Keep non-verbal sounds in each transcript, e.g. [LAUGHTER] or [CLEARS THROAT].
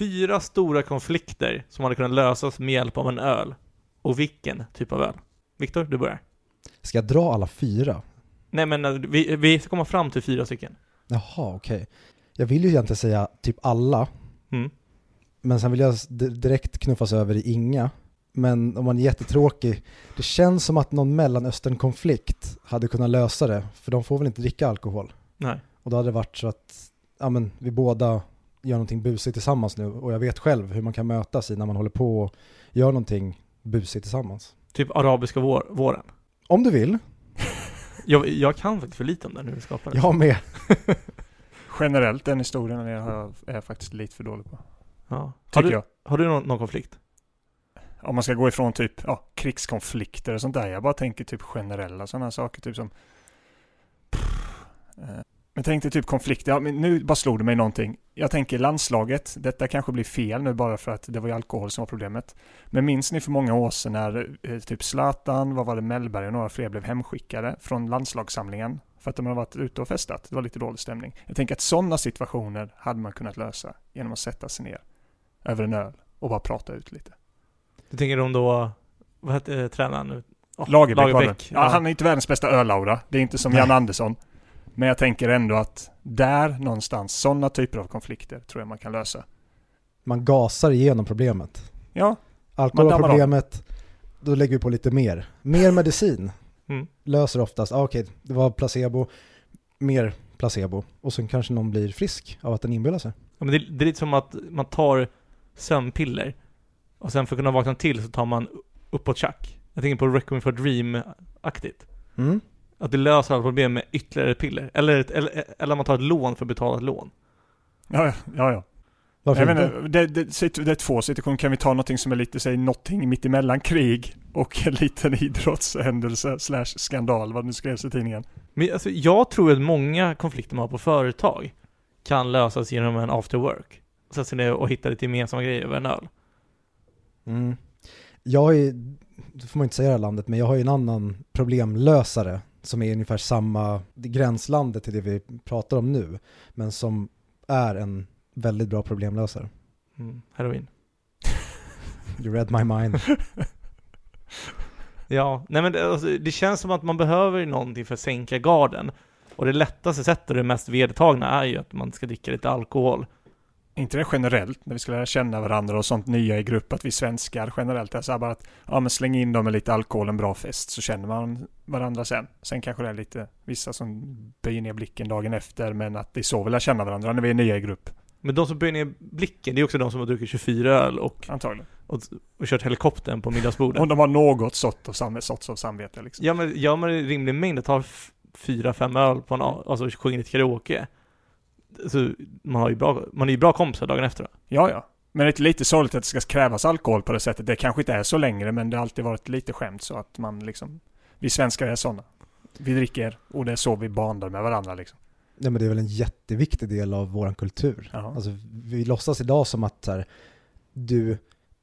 fyra stora konflikter som hade kunnat lösas med hjälp av en öl. Och vilken typ av öl? Viktor, du börjar. Ska jag dra alla fyra? Nej men eh, vi, vi ska komma fram till fyra stycken. Jaha, okej. Jag vill ju egentligen säga typ alla, Mm. men sen vill jag direkt knuffas över i inga. Men om man är jättetråkig, det känns som att någon mellanöstern-konflikt hade kunnat lösa det, för de får väl inte dricka alkohol. Nej. Och då hade det varit så att, ja men vi båda gör någonting busigt tillsammans nu och jag vet själv hur man kan mötas i när man håller på och gör någonting busigt tillsammans. Typ arabiska vår, våren. Om du vill, [LAUGHS] Jag, jag kan faktiskt för lite om den, hur vi skapar den. jag med. [LAUGHS] Generellt den historien är jag, är jag faktiskt lite för dålig på. Ja. Har, Tycker du, jag. har du någon, någon konflikt? Om man ska gå ifrån typ ja, krigskonflikter och sånt där. Jag bara tänker typ generella sådana saker. Typ som... Eh, Men tänk dig typ konflikter. Ja, men nu bara slog det mig någonting. Jag tänker landslaget. Detta kanske blir fel nu bara för att det var ju alkohol som var problemet. Men minns ni för många år sedan när eh, typ Zlatan, vad var det, Mellberg och några fler blev hemskickade från landslagssamlingen för att de har varit ute och festat. Det var lite dålig stämning. Jag tänker att sådana situationer hade man kunnat lösa genom att sätta sig ner över en öl och bara prata ut lite. Du tänker om då, vad hette eh, tränaren nu? Oh, Lagerbäck. Lagerbäck. Ja, han är inte världens bästa ölaura. Det är inte som Nej. Jan Andersson. Men jag tänker ändå att där någonstans, sådana typer av konflikter tror jag man kan lösa. Man gasar igenom problemet. Ja, Alkohol Man problemet, då lägger vi på lite mer. Mer medicin [LAUGHS] Mm. löser oftast, ah, okej, det var placebo, mer placebo. Och sen kanske någon blir frisk av att den inbillar sig. Ja, men det, det är lite som att man tar sömnpiller och sen för att kunna vakna till så tar man uppåt tjack. Jag tänker på Requiem for Dream-aktigt. Mm. Att det löser alla problem med ytterligare piller. Eller, ett, eller, eller man tar ett lån för att betala ett lån. ja, ja. ja. Varför Jag inte? det, det, det är två situationer. Kan vi ta någonting som är lite, säg någonting mitt emellan krig och en liten idrottshändelse slash skandal, vad nu skrevs i tidningen. Men alltså, jag tror att många konflikter man har på företag kan lösas genom en after work. Sätta sig ner och hitta lite gemensamma grejer över en öl. Mm. Jag är, det får man inte säga i det här landet, men jag har ju en annan problemlösare som är ungefär samma gränslandet till det vi pratar om nu, men som är en väldigt bra problemlösare. Mm, heroin. [LAUGHS] You read my mind. [LAUGHS] Ja, nej men det, alltså, det känns som att man behöver någonting för att sänka garden. Och det lättaste sättet och det mest vedertagna är ju att man ska dricka lite alkohol. Inte det generellt, när vi ska lära känna varandra och sånt nya i grupp, att vi svenskar generellt är så här bara att ja men släng in dem med lite alkohol, en bra fest, så känner man varandra sen. Sen kanske det är lite vissa som böjer ner blicken dagen efter, men att det är så vi lär känna varandra när vi är nya i grupp, Men de som böjer ner blicken, det är också de som har druckit 24 öl och, antagligen. och, och kört helikoptern på middagsbordet. Om de har något sort av, sam- sorts av samvete liksom. Ja men gör man det i rimlig mängd tar f- fyra, fem öl på en, alltså sjunger lite karaoke. Så man har ju bra, man är ju bra kompisar dagen efter. Ja, ja. Men det är lite sorgligt att det ska krävas alkohol på det sättet. Det kanske inte är så längre, men det har alltid varit lite skämt så att man liksom... Vi svenskar är sådana. Vi dricker och det är så vi bandar med varandra liksom. Ja, men det är väl en jätteviktig del av vår kultur. Jaha. Alltså, vi låtsas idag som att så här, du,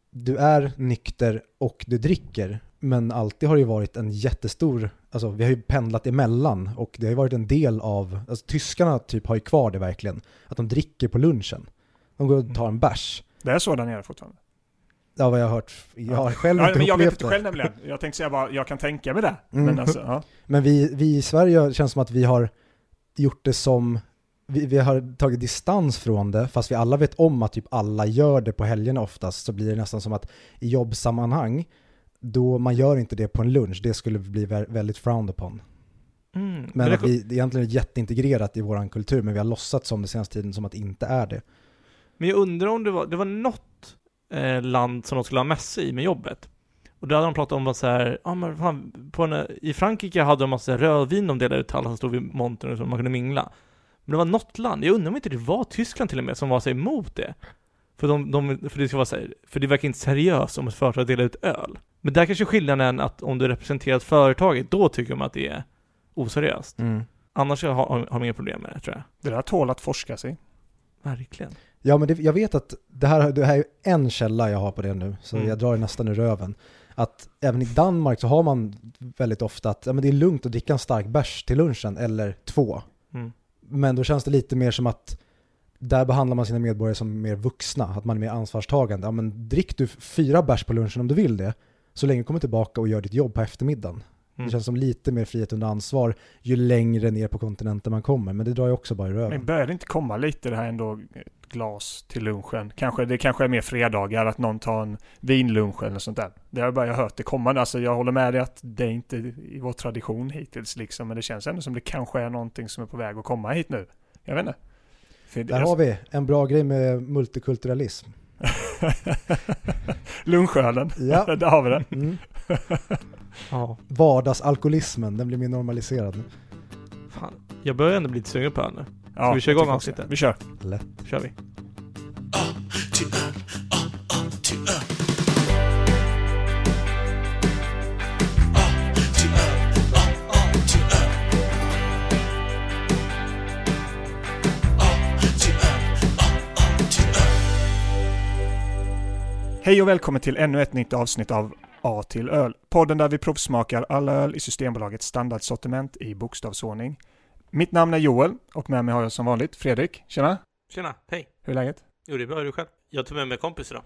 du är nykter och du dricker, men alltid har det ju varit en jättestor, alltså vi har ju pendlat emellan och det har ju varit en del av, alltså tyskarna typ har ju kvar det verkligen, att de dricker på lunchen. De går och tar en bärs. Det är så där nere fortfarande. Ja, vad jag har hört. Jag har själv Ja, inte men jag vet inte det. själv nämligen. Jag tänkte säga bara, jag kan tänka mig det. Mm. Men alltså, ja. [LAUGHS] Men vi, vi i Sverige känns som att vi har gjort det som, vi, vi har tagit distans från det, fast vi alla vet om att typ alla gör det på helgerna oftast, så blir det nästan som att i jobbsammanhang, då man gör inte det på en lunch, det skulle bli vä- väldigt frowned upon. Mm. Men, att vi, det är egentligen jätteintegrerat i vår kultur, men vi har låtsats som det senaste tiden som att det inte är det. men jag undrar om det var, det var något eh, land som de skulle ha mässa i med jobbet. Och då hade de pratat om att så här, ja men fan, på en, i Frankrike hade de massa rödvin de delade ut till alla som stod vid montern och så man kunde mingla. Men det var något land, jag undrar om inte det var Tyskland till och med, som var så emot det. För, de, de, för, det ska vara så här, för det verkar inte seriöst om ett företag delar ut öl. Men där kanske skillnaden är att om du representerar ett företag, då tycker de att det är oseriöst. Annars har, har, de inga problem med det, tror jag. Det där tål att forska sig. Verkligen. Ja, men det, jag vet att det här, det här är en källa jag har på det nu, så Mm. jag drar det nästan ur röven. Att även i Danmark så har man väldigt ofta att ja, men det är lugnt att dricka en stark bärs till lunchen, eller två. Mm. Men då känns det lite mer som att där behandlar man sina medborgare som mer vuxna, att man är mer ansvarstagande. Ja, men drick du fyra bärs på lunchen om du vill det, så länge du kommer tillbaka och gör ditt jobb på eftermiddagen. Mm. Det känns som lite mer frihet under ansvar ju längre ner på kontinenten man kommer, men det drar ju också bara i Men röven. börjar det inte komma lite det här ändå, glas till lunchen? Kanske, det kanske är mer fredagar, att någon tar en vinlunch eller sånt där. Det har jag bara hört det komma. Alltså jag håller med dig att det är inte i vår tradition hittills liksom, men det känns ändå som det kanske är någonting som är på väg att komma hit nu. Jag vet inte. För Där har vi en bra grej med multikulturalism. [LAUGHS] Lunchölen, Ja. [LAUGHS] där har vi den. Mm. Ja, Vardagsalkoholismen, den blir mer normaliserad nu. fan. Jag börjar ändå bli lite sugen på öl nu. Ja, vi köra igång avsnittet? Vi kör. Lätt. kör vi. Hej och välkommen till ännu ett nytt avsnitt av A till öl. Podden där vi provsmakar alla öl i Systembolagets standardsortiment i bokstavsordning. Mitt namn är Joel och med mig har jag som vanligt Fredrik. Tjena! Tjena, hej. Hur är läget? Jo, det är bra. Är du själv? Jag tog med mig kompis idag.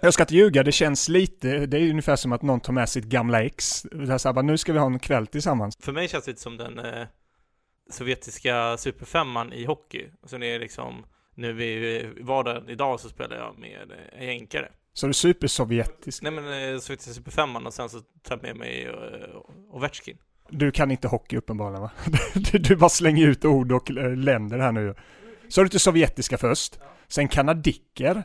Jag ska inte ljuga, det känns lite, det är ungefär som att någon tar med sitt gamla ex. Det så här, bara, nu ska vi ha en kväll tillsammans. För mig känns det lite som den eh, sovjetiska superfemman i hockey. Alltså det är liksom, nu i vardagen idag så spelar jag med eh, jänkare. Så det är supersovjetisk. Nej men eh, sovjetiska superfemman och sen så tar jag med mig eh, Ovechkin. Du kan inte hockey uppenbarligen va? [LAUGHS] Du, du bara slänger ut ord och eh, länder här nu. Så har du till sovjetiska först, sen kanadicker,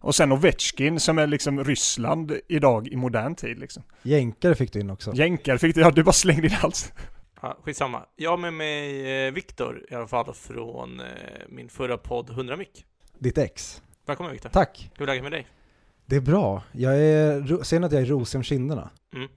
och sen Ovechkin som är liksom Ryssland idag i modern tid liksom. Jänkare fick du in också. Jänkar fick du, ja du bara slängde in allt. Ja, skitsamma. Jag har med mig Viktor i alla fall från min förra podd 100 mick. Ditt ex. Välkommen Viktor. Tack. Hur är läget med dig? Det är bra. Jag är, ser ni att jag är rosig om kinderna? Mm.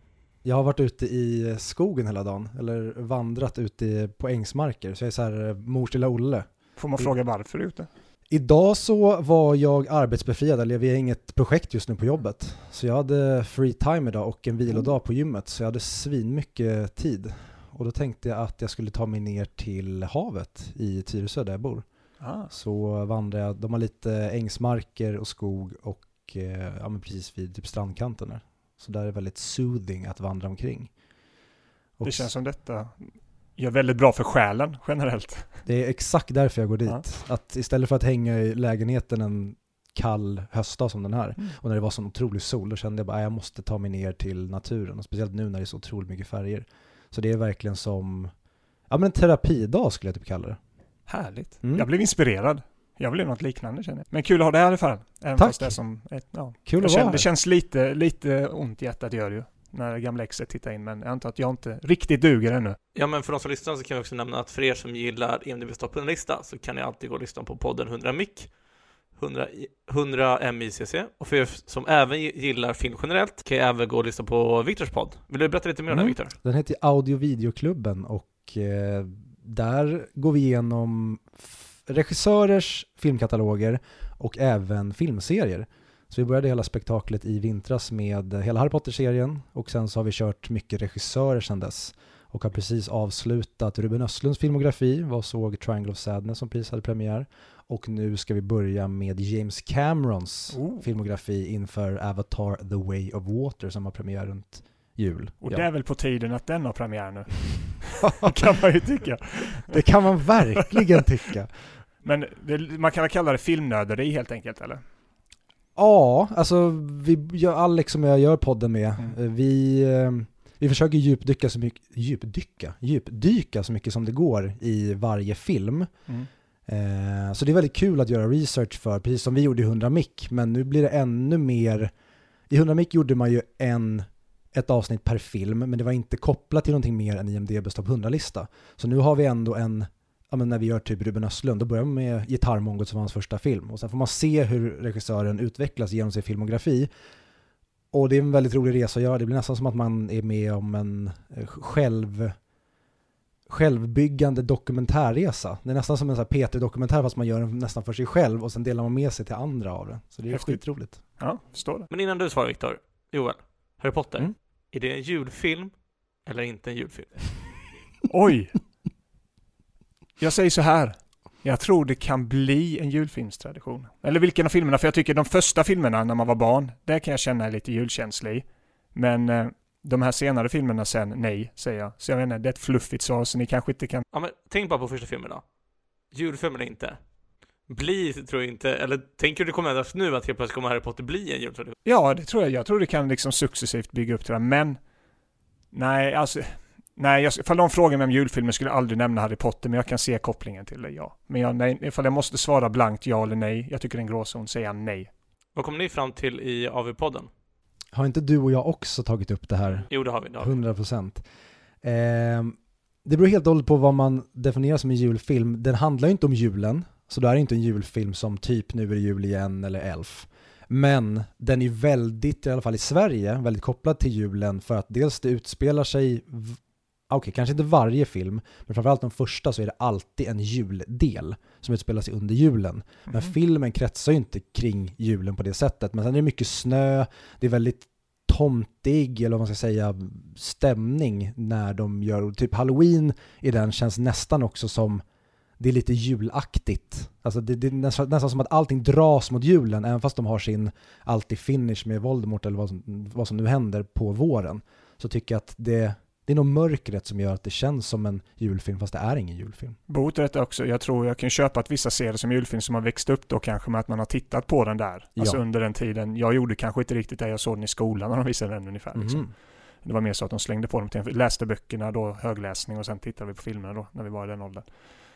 Jag har varit ute i skogen hela dagen, eller vandrat ute i- på ängsmarker, så jag är så här eh, mors lilla Olle. Får man fråga varför ute? Idag så var jag arbetsbefriad, eller vi har inget projekt just nu på jobbet. Så jag hade free time idag och en vilodag på gymmet, så jag hade svinmycket tid. Och då tänkte jag att jag skulle ta mig ner till havet i Tyresö där jag bor. Ah. Så vandrar jag, de har lite ängsmarker och skog och eh, ja, men precis vid typ strandkanten där. Så där är det väldigt soothing att vandra omkring. Och Det känns som detta gör väldigt bra för själen generellt. det är exakt därför jag går dit. Ja. Att istället för att hänga i lägenheten en kall höstdag som den här Mm. och när det var sån otrolig sol, då kände jag bara att jag måste ta mig ner till naturen. Och speciellt nu när det är så otroligt mycket färger. Så det är verkligen som ja, men en terapidag skulle jag typ kalla det. Härligt. Mm. Jag blev inspirerad. Jag vill göra något liknande känner jag. Men kul att ha det här i alla fall. Även Tack. fast det är som ett, ja. Kul jag att känner, Det känns lite, lite ont i hjärtat gör det ju. När gamla exet tittar in. Men jag antar att jag inte riktigt duger ännu. Ja men för de som lyssnar så kan vi också nämna att för er som gillar EMDBs toppenlista så kan ni alltid gå och lyssna på podden 100 mick 100, i- 100 MICC och för er som även gillar film generellt kan jag även gå och lyssna på Viktors podd. Vill du berätta lite mer om Mm. den Viktor? Den heter Audio Videoklubben och eh, där går vi igenom regissörers filmkataloger och även filmserier. Så vi började hela spektaklet i vintras med hela Harry Potter-serien och sen så har vi kört mycket regissörer sedan dess och har precis avslutat Ruben Östlunds filmografi, var såg Triangle of Sadness som precis hade premiär och nu ska vi börja med James Camerons Oh. filmografi inför Avatar The Way of Water som har premiär runt jul. Och Ja. det är väl på tiden att den har premiär nu. [LAUGHS] [LAUGHS] kan man ju tycka. Det kan man verkligen tycka. Men det, man kan väl kalla det filmnörderi helt enkelt eller? Ja, alltså vi, jag, Alex som jag gör podden med, Mm. eh, vi, eh, vi försöker djupdyka så mycket, djupdyka, djupdyka så mycket som det går i varje film. Mm. Eh, så det är väldigt kul att göra research för, precis som vi gjorde i 100 mick, men nu blir det ännu mer, i 100 mick gjorde man ju en, ett avsnitt per film, men det var inte kopplat till någonting mer än IMDBs topp 100-lista. Så nu har vi ändå en, ja men när vi gör typ Ruben Östlund, då börjar man med Gitarrmongot som var hans första film, och sen får man se hur regissören utvecklas genom sin filmografi. Och det är en väldigt rolig resa att göra, det blir nästan som att man är med om en eh, själv självbyggande dokumentärresa. Det är nästan som en sån här P3-dokumentär fast man gör den nästan för sig själv och sen delar man med sig till andra av det. Så det är Häftigt. skitroligt. Ja, förstår det. Men innan du svarar Viktor, Joel, Harry Potter, Mm. är det en julfilm eller inte en julfilm? Oj! Jag säger så här. Jag tror det kan bli en julfilmstradition. Eller vilken av filmerna, för jag tycker de första filmerna när man var barn, där kan jag känna lite julkänsla i. Men eh, de här senare filmerna sen, nej, säger jag. Så jag vet inte, det är ett fluffigt svar, så ni kanske inte kan... Ja men tänk bara på första filmen då. Julfilmen är inte. Bli tror jag inte, eller tänker du det kommer ändras nu att helt plötsligt kommer Harry Potter bli en jultradition? Ja, det tror jag. Jag tror det kan liksom successivt bygga upp till det, men... Nej, alltså... Nej, jag, ifall de frågar mig om julfilmer skulle jag aldrig nämna Harry Potter, men jag kan se kopplingen till det, ja. Men jag, nej, ifall jag måste svara blankt ja eller nej, jag tycker det är en gråzon, säger jag nej. Vad kom ni fram till i AV-podden? Har inte du och jag också tagit upp det här? Jo, det har vi. Det har vi. 100 procent. Eh, det beror helt och hållet på vad man definierar som en julfilm. Den handlar ju inte om julen, så då är det inte en julfilm som typ Nu är det jul igen eller Elf. Men den är väldigt, i alla fall i Sverige, väldigt kopplad till julen för att dels det utspelar sig, okej, kanske inte varje film, men framförallt de första så är det alltid en juldel som utspelar sig under julen. Men Mhm. filmen kretsar ju inte kring julen på det sättet. Men sen är det mycket snö, det är väldigt tomtig, eller vad man ska säga, stämning när de gör, typ halloween i den känns nästan också som, det är lite julaktigt. Alltså det, det är nästan, nästan som att allting dras mot julen, även fast de har sin alltid finish med Voldemort eller vad som, vad som nu händer på våren. Så tycker jag att det, det är nog mörkret som gör att det känns som en julfilm, fast det är ingen julfilm. Bot rätt också. Jag tror jag kan köpa att vissa ser det som julfilm som har växt upp då kanske med att man har tittat på den där. Alltså Ja. under den tiden. Jag gjorde kanske inte riktigt det. Jag såg den i skolan när de visade den ungefär. Liksom. Mhm. Det var mer så att de slängde på dem till läste böckerna då, högläsning och sen tittade vi på filmerna då när vi var i den åldern.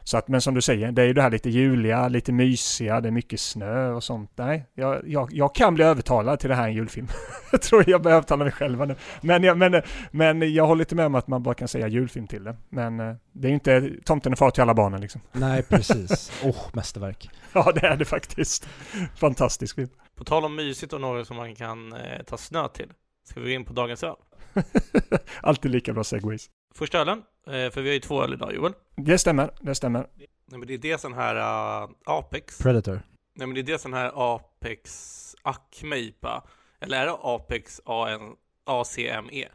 Så att, men som du säger, det är ju det här lite juliga, lite mysiga, det är mycket snö och sånt. Nej, jag, jag, jag kan bli övertalad till det här en julfilm. [LAUGHS] jag tror jag börjar övertala mig själv nu. Men jag, men, men jag håller inte med om att man bara kan säga julfilm till det. Men eh, det är ju inte Tomten är far till alla barnen liksom. [LAUGHS] Nej, precis. Åh, mästerverk. Ja, det är det faktiskt. Fantastisk film. På tal om mysigt och något som man kan eh, ta snö till. Ska vi gå in på dagens öl? [LAUGHS] Alltid lika bra segways. Första ölen, för vi har ju två öl idag Joel. Det stämmer, det stämmer. Nej men det är dels den här uh, Apex. Predator. Nej men det är dels den här Apex Acme IPA. Eller är det Apex AN, ACME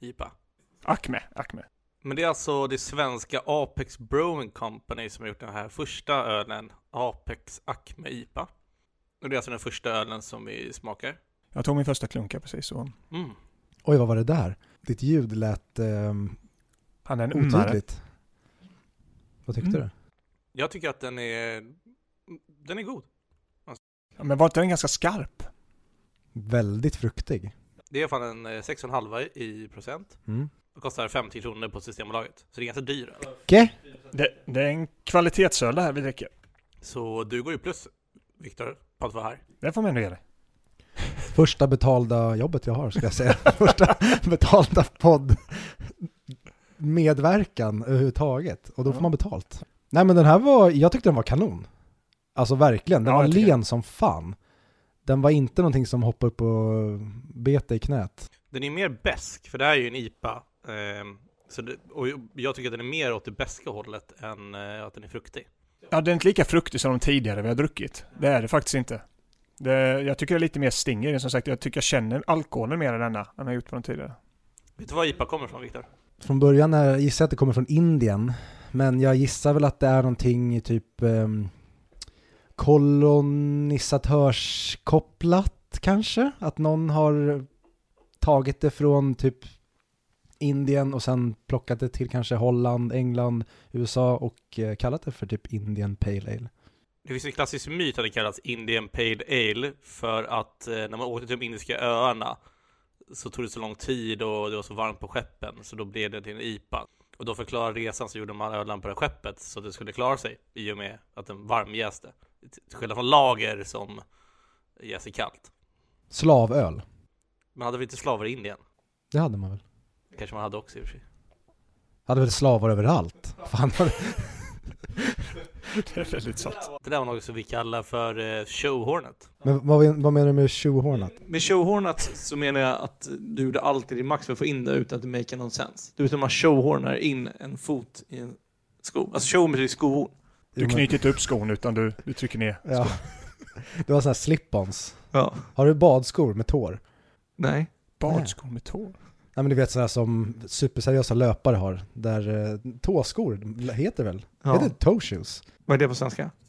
IPA? Acme, Acme. Men det är alltså det svenska Apex Brewing Company som har gjort den här första ölen, Apex Acme IPA. Och det är alltså den första ölen som vi smakar. Jag tog min första klunka precis så. Mm. Oj, vad var det där? Ditt ljud lät ehm, Han är en ummare. otydligt. Vad tyckte Mm. du? Jag tycker att den är, den är god. Ja, men var inte den ganska skarp? Väldigt fruktig. Det är fan en eh, 6,5 i procent. Mm. Det kostar 50 kronor på Systembolaget. Så det är ganska dyr. Ke? Det, det är en kvalitetsöl det här vi dricker. Så du går ju plus, Viktor, på att vara här. Det får man ändå ge dig. Första betalda jobbet jag har, ska jag säga. [LAUGHS] Första betalda podd medverkan överhuvudtaget. Och då får man betalt. Nej men den här var, jag tyckte den var kanon. Alltså verkligen, den Ja, var len som fan. Den var inte någonting som hoppar upp och bet i knät. Den är mer besk för det här är ju en IPA. ehm, så det, och jag tycker att den är mer åt det beska hållet än eh, att den är fruktig. Ja, den är inte lika fruktig som de tidigare vi har druckit. Det är det faktiskt inte. Det, jag tycker det är lite mer sting i den som sagt. Jag tycker jag känner alkoholen mer än denna än jag gjort på den tidigare. Vet du var IPA kommer ifrån, Viktor? Från början är, gissar jag att det kommer från Indien. Men jag gissar väl att det är någonting typ eh, kolonisatörskopplat kanske? Att någon har tagit det från typ Indien och sen plockat det till kanske Holland, England, USA och eh, kallat det för typ Indian Pale Ale. Det finns en klassisk myt att det kallas Indian Pale Ale för att eh, när man åkte till de indiska öarna så tog det så lång tid och det var så varmt på skeppen så då blev det till en IPA. Och då för att klara resan så gjorde man ölen på det skeppet så att det skulle klara sig i och med att den varmjäste. Till skillnad från lager som jäser kallt. Slavöl, Man hade väl inte slavar i Indien? det hade man väl? Kanske man hade också i och för sig. Hade väl slavar överallt? Fan, [LAUGHS] [LAUGHS] Det är väldigt sant. Det där var något som vi kallar för eh, showhornet. men vad, vad menar du med tjohornat? Med showhornet så menar jag att du gjorde allt i din max för att få in det utan att det make någon sense. Du vet hur man showhornar in en fot i en sko. Alltså show betyder skohorn. Du knyter inte upp skon utan du, du trycker ner. Ja. Det var sådana här slip-ons. Ja. Har du badskor med tår? Nej. Badskor med tår. Nej men du vet sådär som superseriösa löpare har, där eh, tåskor, heter väl? Ja. Heter det toe shoes? Vad är det på svenska? [LAUGHS]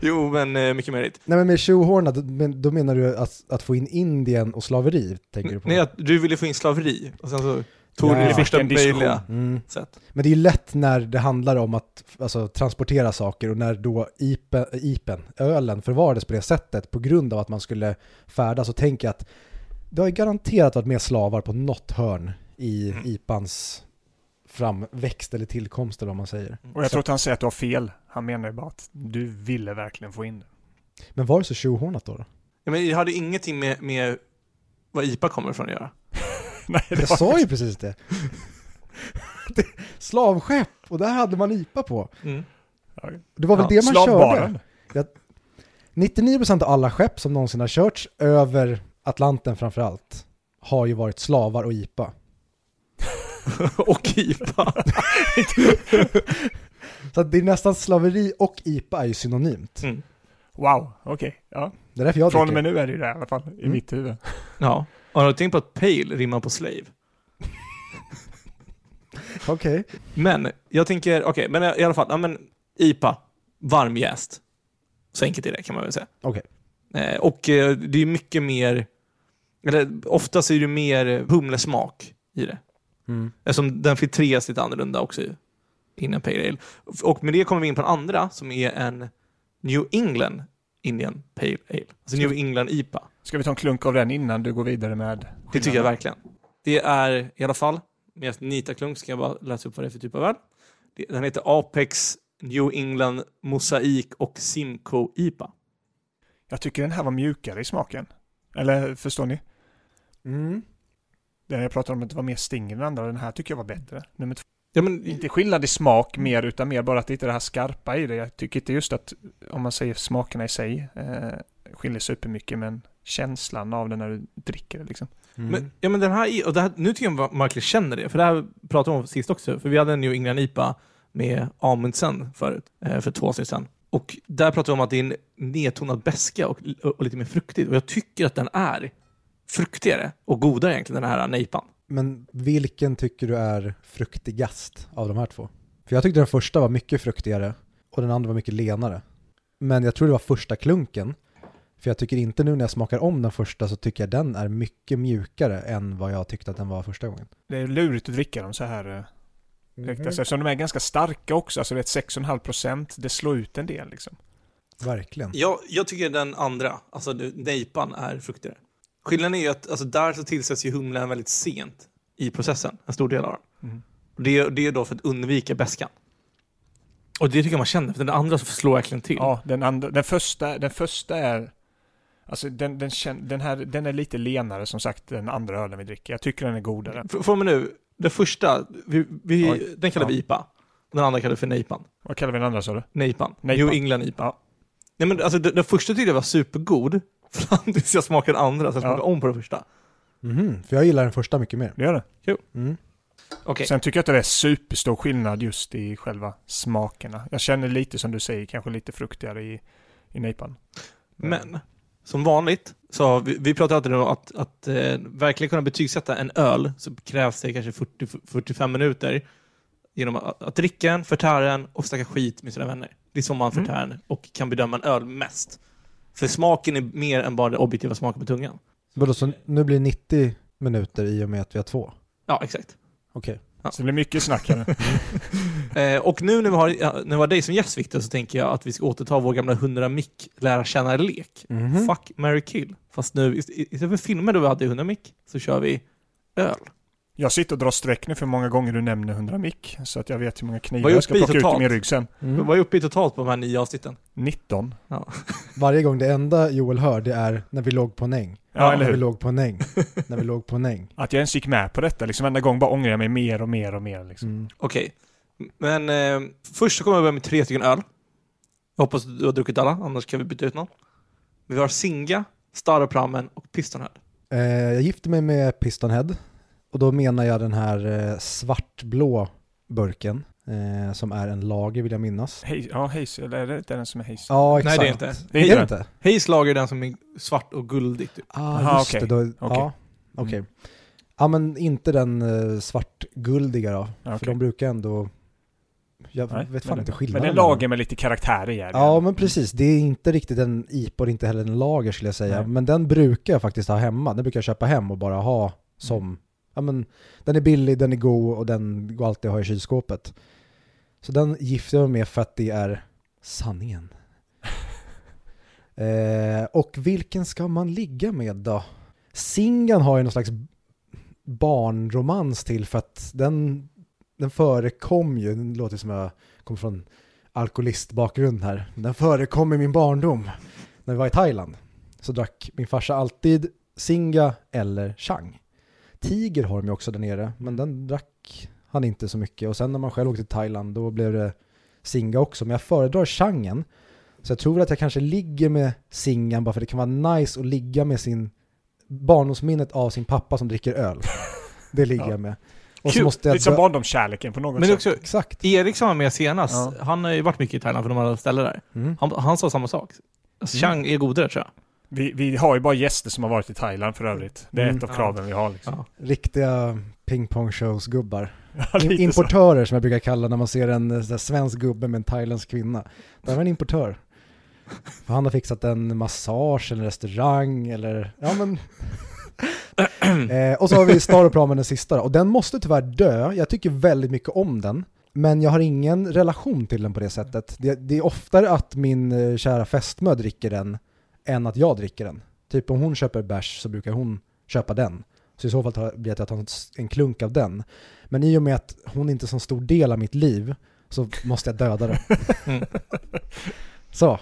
jo, men eh, mycket möjligt. Nej men med tjohorna, då, men, då menar du att, att få in Indien och slaveri, tänker du på? Nej, att du ville få in slaveri och sen så tog Ja. du det första möjliga Mm. sätt. Men det är ju lätt när det handlar om att alltså, transportera saker och när då ipen, ipen, ölen, förvarades på det sättet på grund av att man skulle färdas och tänka att det har ju garanterat varit mer slavar på något hörn i Mm. IPAns framväxt eller tillkomst eller vad man säger. Och jag Så- tror att han säger att du har fel. Han menar ju bara att du ville verkligen få in det. Men var det så tjohornat då? då? Ja, men det hade ingenting med, med vad IPA kommer ifrån att göra. [LAUGHS] Nej, det Jag var sa ju precis det. [LAUGHS] det slavskepp, och där hade man IPA på. Mm. Det var väl Ja, det man slavbaren. körde. 99% av alla skepp som någonsin har körts över Atlanten framför allt har ju varit slavar och IPA. [LAUGHS] och IPA. [LAUGHS] Så att det är nästan slaveri och IPA är ju synonymt. Mm. Wow, okej. Ja. Det är därför jag Från och med nu är det ju det i alla fall, i Mm. mitt huvud. Ja. Har du tänkt på att pale rimmar på slave? [LAUGHS] Okej. Men, jag tänker, okej, men i alla fall, ja men IPA, varmjäst. Så enkelt är det kan man väl säga. Okej. Eh, och eh, det är mycket mer, eller oftast är det mer humlesmak i det. Mm. Eftersom den filtreras lite annorlunda också innan Pale Ale. Och med det kommer vi in på den andra som är en New England Indian Pale Ale. Alltså New England IPA. Ska vi ta en klunk av den innan du går vidare med Det tycker jag verkligen. Det är i alla fall, med nitaklunk ska jag bara läsa upp vad det är för typ av öl. Det- Den heter Apex New England Mosaik och Simcoe IPA. Jag tycker den här var mjukare i smaken. Eller förstår ni? Mm. Den jag pratade om att det var mer sting i den andra, den här tycker jag var bättre. Nummer två. Ja, men, Inte skillnad i smak mer, utan mer bara att det inte är det här skarpa i det. Jag tycker inte just att, om man säger smakerna i sig, eh, skiljer supermycket, men känslan av det när du dricker det liksom. Mm. men, ja, men den här, och det här, nu tycker jag man verkligen känner det, för det här pratade vi om sist också, för vi hade en New England IPA med Amundsen förut, eh, för två år sedan. Och där pratade vi om att det är en nedtonad beska och, och lite mer fruktigt, och jag tycker att den är fruktigare och godare egentligen, den här nejpan. Men vilken tycker du är fruktigast av de här två? För jag tyckte den första var mycket fruktigare och den andra var mycket lenare. Men jag tror det var första klunken. För jag tycker inte nu när jag smakar om den första så tycker jag den är mycket mjukare än vad jag tyckte att den var första gången. Det är lurigt att dricka dem så här eh, direkt. Alltså, eftersom de är ganska starka också, alltså det är ett 6,5 procent, det slår ut en del liksom. Verkligen. Jag, jag tycker den andra, alltså nejpan, är fruktigare. Skillnaden är ju att alltså, där så tillsätts ju humlen väldigt sent i processen, en stor del av den. Mm. Det, det är då för att undvika beskan. Och det tycker jag man känner, för den andra så slår verkligen till. Ja, den, andra, den, första, den första är... Alltså den, den, kän, den här den är lite lenare som sagt, den andra ölen vi dricker. Jag tycker den är godare. F- Får man nu, den första, vi, vi, Oj. den kallar vi Ja. IPA. Och den andra kallar vi för nejpan. Vad kallar vi den andra sa du? Nejpan. Nejpan. New England IPA. Ja. Nej men alltså den, den första tyckte jag var supergod, fram tills jag smakade den andra, så jag Ja. smakade om på den första. Mhm, för jag gillar den första mycket mer. Det gör det. Mm. Okej. Sen tycker jag att det är superstor skillnad just i själva smakerna. Jag känner lite som du säger, kanske lite fruktigare i, i nejpan. Men, som vanligt, så vi, vi pratar alltid om att, att eh, verkligen kunna betygsätta en öl så krävs det kanske 40-45 minuter genom att, att dricka den, förtära den och snacka skit med sina vänner. Det är så man Mm. förtär den och kan bedöma en öl mest. För smaken är mer än bara den objektiva smaken på tungan. Vadå, så nu blir det 90 minuter i och med att vi har två? Ja, exakt. Okej. Så det blir mycket snack här nu. [LAUGHS] Eh, och nu när vi, har, ja, när vi har dig som gäst Victor så tänker jag att vi ska återta vår gamla 100 mick lära känna-lek. Mhm. Fuck, marry, kill. Fast nu, ist- istället för filmer då vi hade 100 mick, så kör vi öl. Jag sitter och drar streck nu för hur många gånger du nämner 100 mick. Så att jag vet hur många knivar jag ska plocka ut i totalt? min rygg sen. Mm. Vad är uppe i totalt på de här nio avsnitten? 19. [LAUGHS] Varje gång det enda Joel hör det är när vi låg på en äng. Ja, eller när vi hur? låg på en äng. [LAUGHS] när vi låg på en äng. Att jag ens gick med på detta. Liksom varenda gång bara ångrar jag mig mer och mer och mer. Liksom. Mm. Okej. Men eh, först så kommer jag börja med tre stycken öl. Jag hoppas att du har druckit alla, annars kan vi byta ut någon. Vi har Singa, Staroprammen och Pistonhead. Eh, jag gifte mig med Pistonhead och då menar jag den här eh, svartblå burken. eh, som är en lager vill jag minnas. Hej, ja, Hayes, eller är det inte den som är Hayes? Ja, Nej, exakt. det är inte. Det är Är inte det det? inte? Hayes lager är den som är svart och guldig typ. Ah, Aha, just okej. det. Då, Okej. Ja, okej. Mm. Ja, men inte den eh, svartguldiga då. För Okej. de brukar ändå... Jag Nej, vet fan men, inte Men skillnaden. det är en lager med lite karaktär i. är det. Ja, men precis. Det är inte riktigt en IPA och inte heller en lager skulle jag säga. Nej. Men den brukar jag faktiskt ha hemma. Den brukar jag köpa hem och bara ha som... Ja, men den är billig, den är god och den går alltid att ha i kylskåpet. Så den gifter jag mig med för att det är sanningen. [LAUGHS] eh, och vilken ska man ligga med då? Singan har ju någon slags barnromans till för att den, den förekom ju, det låter som jag kommer från alkoholistbakgrund här, den förekom i min barndom när vi var i Thailand. Så drack min farsa alltid Singa eller Chang. Tiger har de ju också där nere, men den drack han inte så mycket. Och sen när man själv åkte till Thailand då blev det Singa också, men jag föredrar Changen. Så jag tror att jag kanske ligger med Singan bara för det kan vara nice att ligga med sin barndomsminnet av sin pappa som dricker öl. Det [LAUGHS] ligger Ja. jag med. Och så Kul. måste jag Lite som dö- barndomskärleken på något Men sätt. också, Exakt. Erik som var med senast, Ja. han har ju varit mycket i Thailand för de hade ställen där. Mm. Han, han sa samma sak. Alltså, Chang är godare tror jag. Vi, vi har ju bara gäster som har varit i Thailand för övrigt. Det är Mm. ett av Ja. kraven vi har liksom. Ja. Riktiga pingpong-shows-gubbar. [LAUGHS] Ja, In- så. importörer som jag brukar kalla när man ser en eh, här svensk gubbe med en thailändsk kvinna. Det var en importör. För han har fixat en massage eller restaurang eller, ja men. [CLEARS THROAT] eh, och så har vi Star Ramen den sista då. Och den måste tyvärr dö. Jag tycker väldigt mycket om den. Men jag har ingen relation till den på det sättet. Det, det är oftare att min eh, kära fästmö dricker den än att jag dricker den. Typ om hon köper bärs så brukar hon köpa den. Så i så fall tar, blir det att jag tar en klunk av den. Men i och med att hon inte är så stor del av mitt liv så måste jag döda det. Mm. [LAUGHS] Så,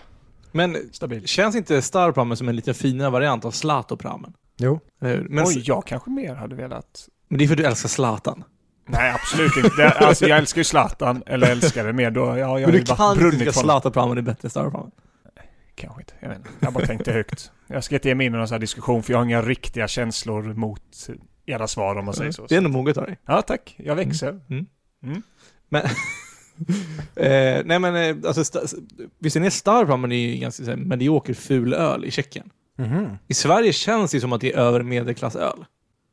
Men Stabil. känns inte Starpramen som en lite finare variant av Zlatopramen? jo. Hur? Men, Oj, jag kanske mer hade velat... men det är för att du älskar Zlatan. Nej, absolut inte. Det, alltså, jag älskar ju Zlatan, eller älskar det mer då. Ja, jag Men du kan inte tycka. Zlatopramen är bättre än Starpramen. Kanske inte. Jag vet inte. Jag bara tänkte högt. Jag ska inte ge mig in i någon sån här diskussion för jag har inga riktiga känslor mot era svar om man säger så. Det är ändå moget av dig. Ja, tack. Jag växer. Mm. Mm. [LAUGHS] Eh, nej men eh, alltså, visst är ni Starpramen är ju ganska här, medioker ful öl i Tjeckien. Mhm. I Sverige känns det som att det är över medelklassöl.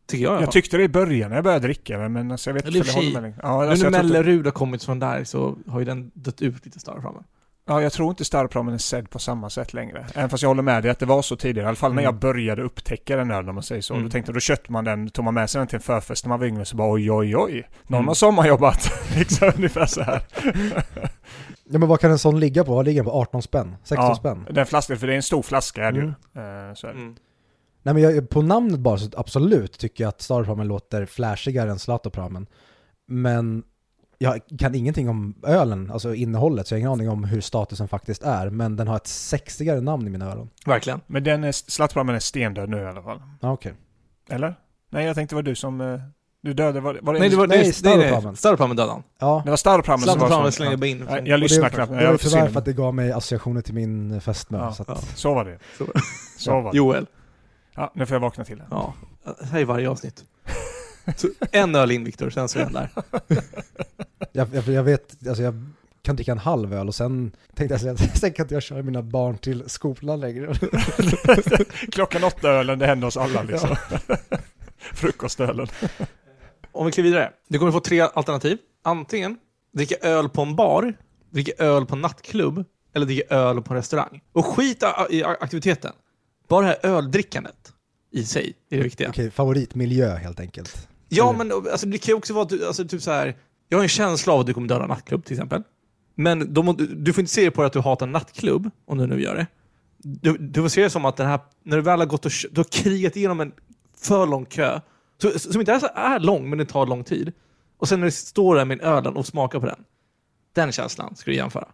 Tycker jag i alla Jag tyckte det i början när jag började dricka det, men alltså, jag vet inte om jag håller med längre. Ja, Nu när Mellerud har kommit från där så har ju den dött ut lite Starpramen. Ja, jag tror inte Starpramen är sedd på samma sätt längre. Även fast jag håller med dig att det var så tidigare. I alla fall när Mm. jag började upptäcka den ölen om man säger så. Mm. Då tänkte då köpte man den, tog man med sig den till en förfest när man var yngre så bara oj oj oj. Någon Mm. har sommarjobbat. [LAUGHS] liksom ungefär så här. Ja men vad kan en sån ligga på? Vad ligger den på? 18 spänn? 16 Ja. spänn? Den flaskan, för det är en stor flaska är det Mm. ju. Eh, så är det. Mm. Nej men jag, på namnet bara så absolut tycker jag att Starpramen låter flashigare än Zlatopramen. Men jag kan ingenting om ölen, alltså innehållet, så jag har ingen aning om hur statusen faktiskt är. Men den har ett sexigare namn i mina öron. Verkligen. Men den är, Slattpramen är stendöd nu i alla fall. Ja okej. Eller? Nej, jag tänkte det var du som... eh, Du dödade, var, var det... Nej, det var Nej, det, Starpramen dödade han. Ja. det var Starpramen som var så. slängde in. Jag det, lyssnar knappt. det Jag var tyvärr för att det gav mig associationer till min fästmö. Ja, så ja. Så var det. Så. Så var det. Joel. Ja, nu får jag vakna till det. Ja. Är varje avsnitt. Så en öl in Viktor, sen så är den där. [LAUGHS] jag, jag, jag vet, alltså jag kan dricka en halv öl och sen tänkte jag säga att [LAUGHS] sen kan inte jag köra mina barn till skolan längre. [LAUGHS] Klockan åtta ölen, det händer oss alla liksom. Frukostölen. Om vi kliver vidare. Du kommer få tre alternativ. Antingen dricka öl på en bar, dricka öl på en nattklubb eller dricka öl på en restaurang. Och skit i aktiviteten. Bara det här öldrickandet i sig är det viktiga. Okej, favoritmiljö helt enkelt. Ja, Eller- men alltså, det kan ju också vara alltså, typ så här. Jag har en känsla av att du kommer döda en nattklubb till exempel. Men de, du får inte se det på att du hatar en nattklubb, om du nu gör det. Du, du får se det som att den här, när du väl har gått och du har krigat igenom en för lång kö, så, som inte är, är lång, men det tar lång tid. Och sen när du står där med ölen och smakar på den. Den känslan ska du jämföra.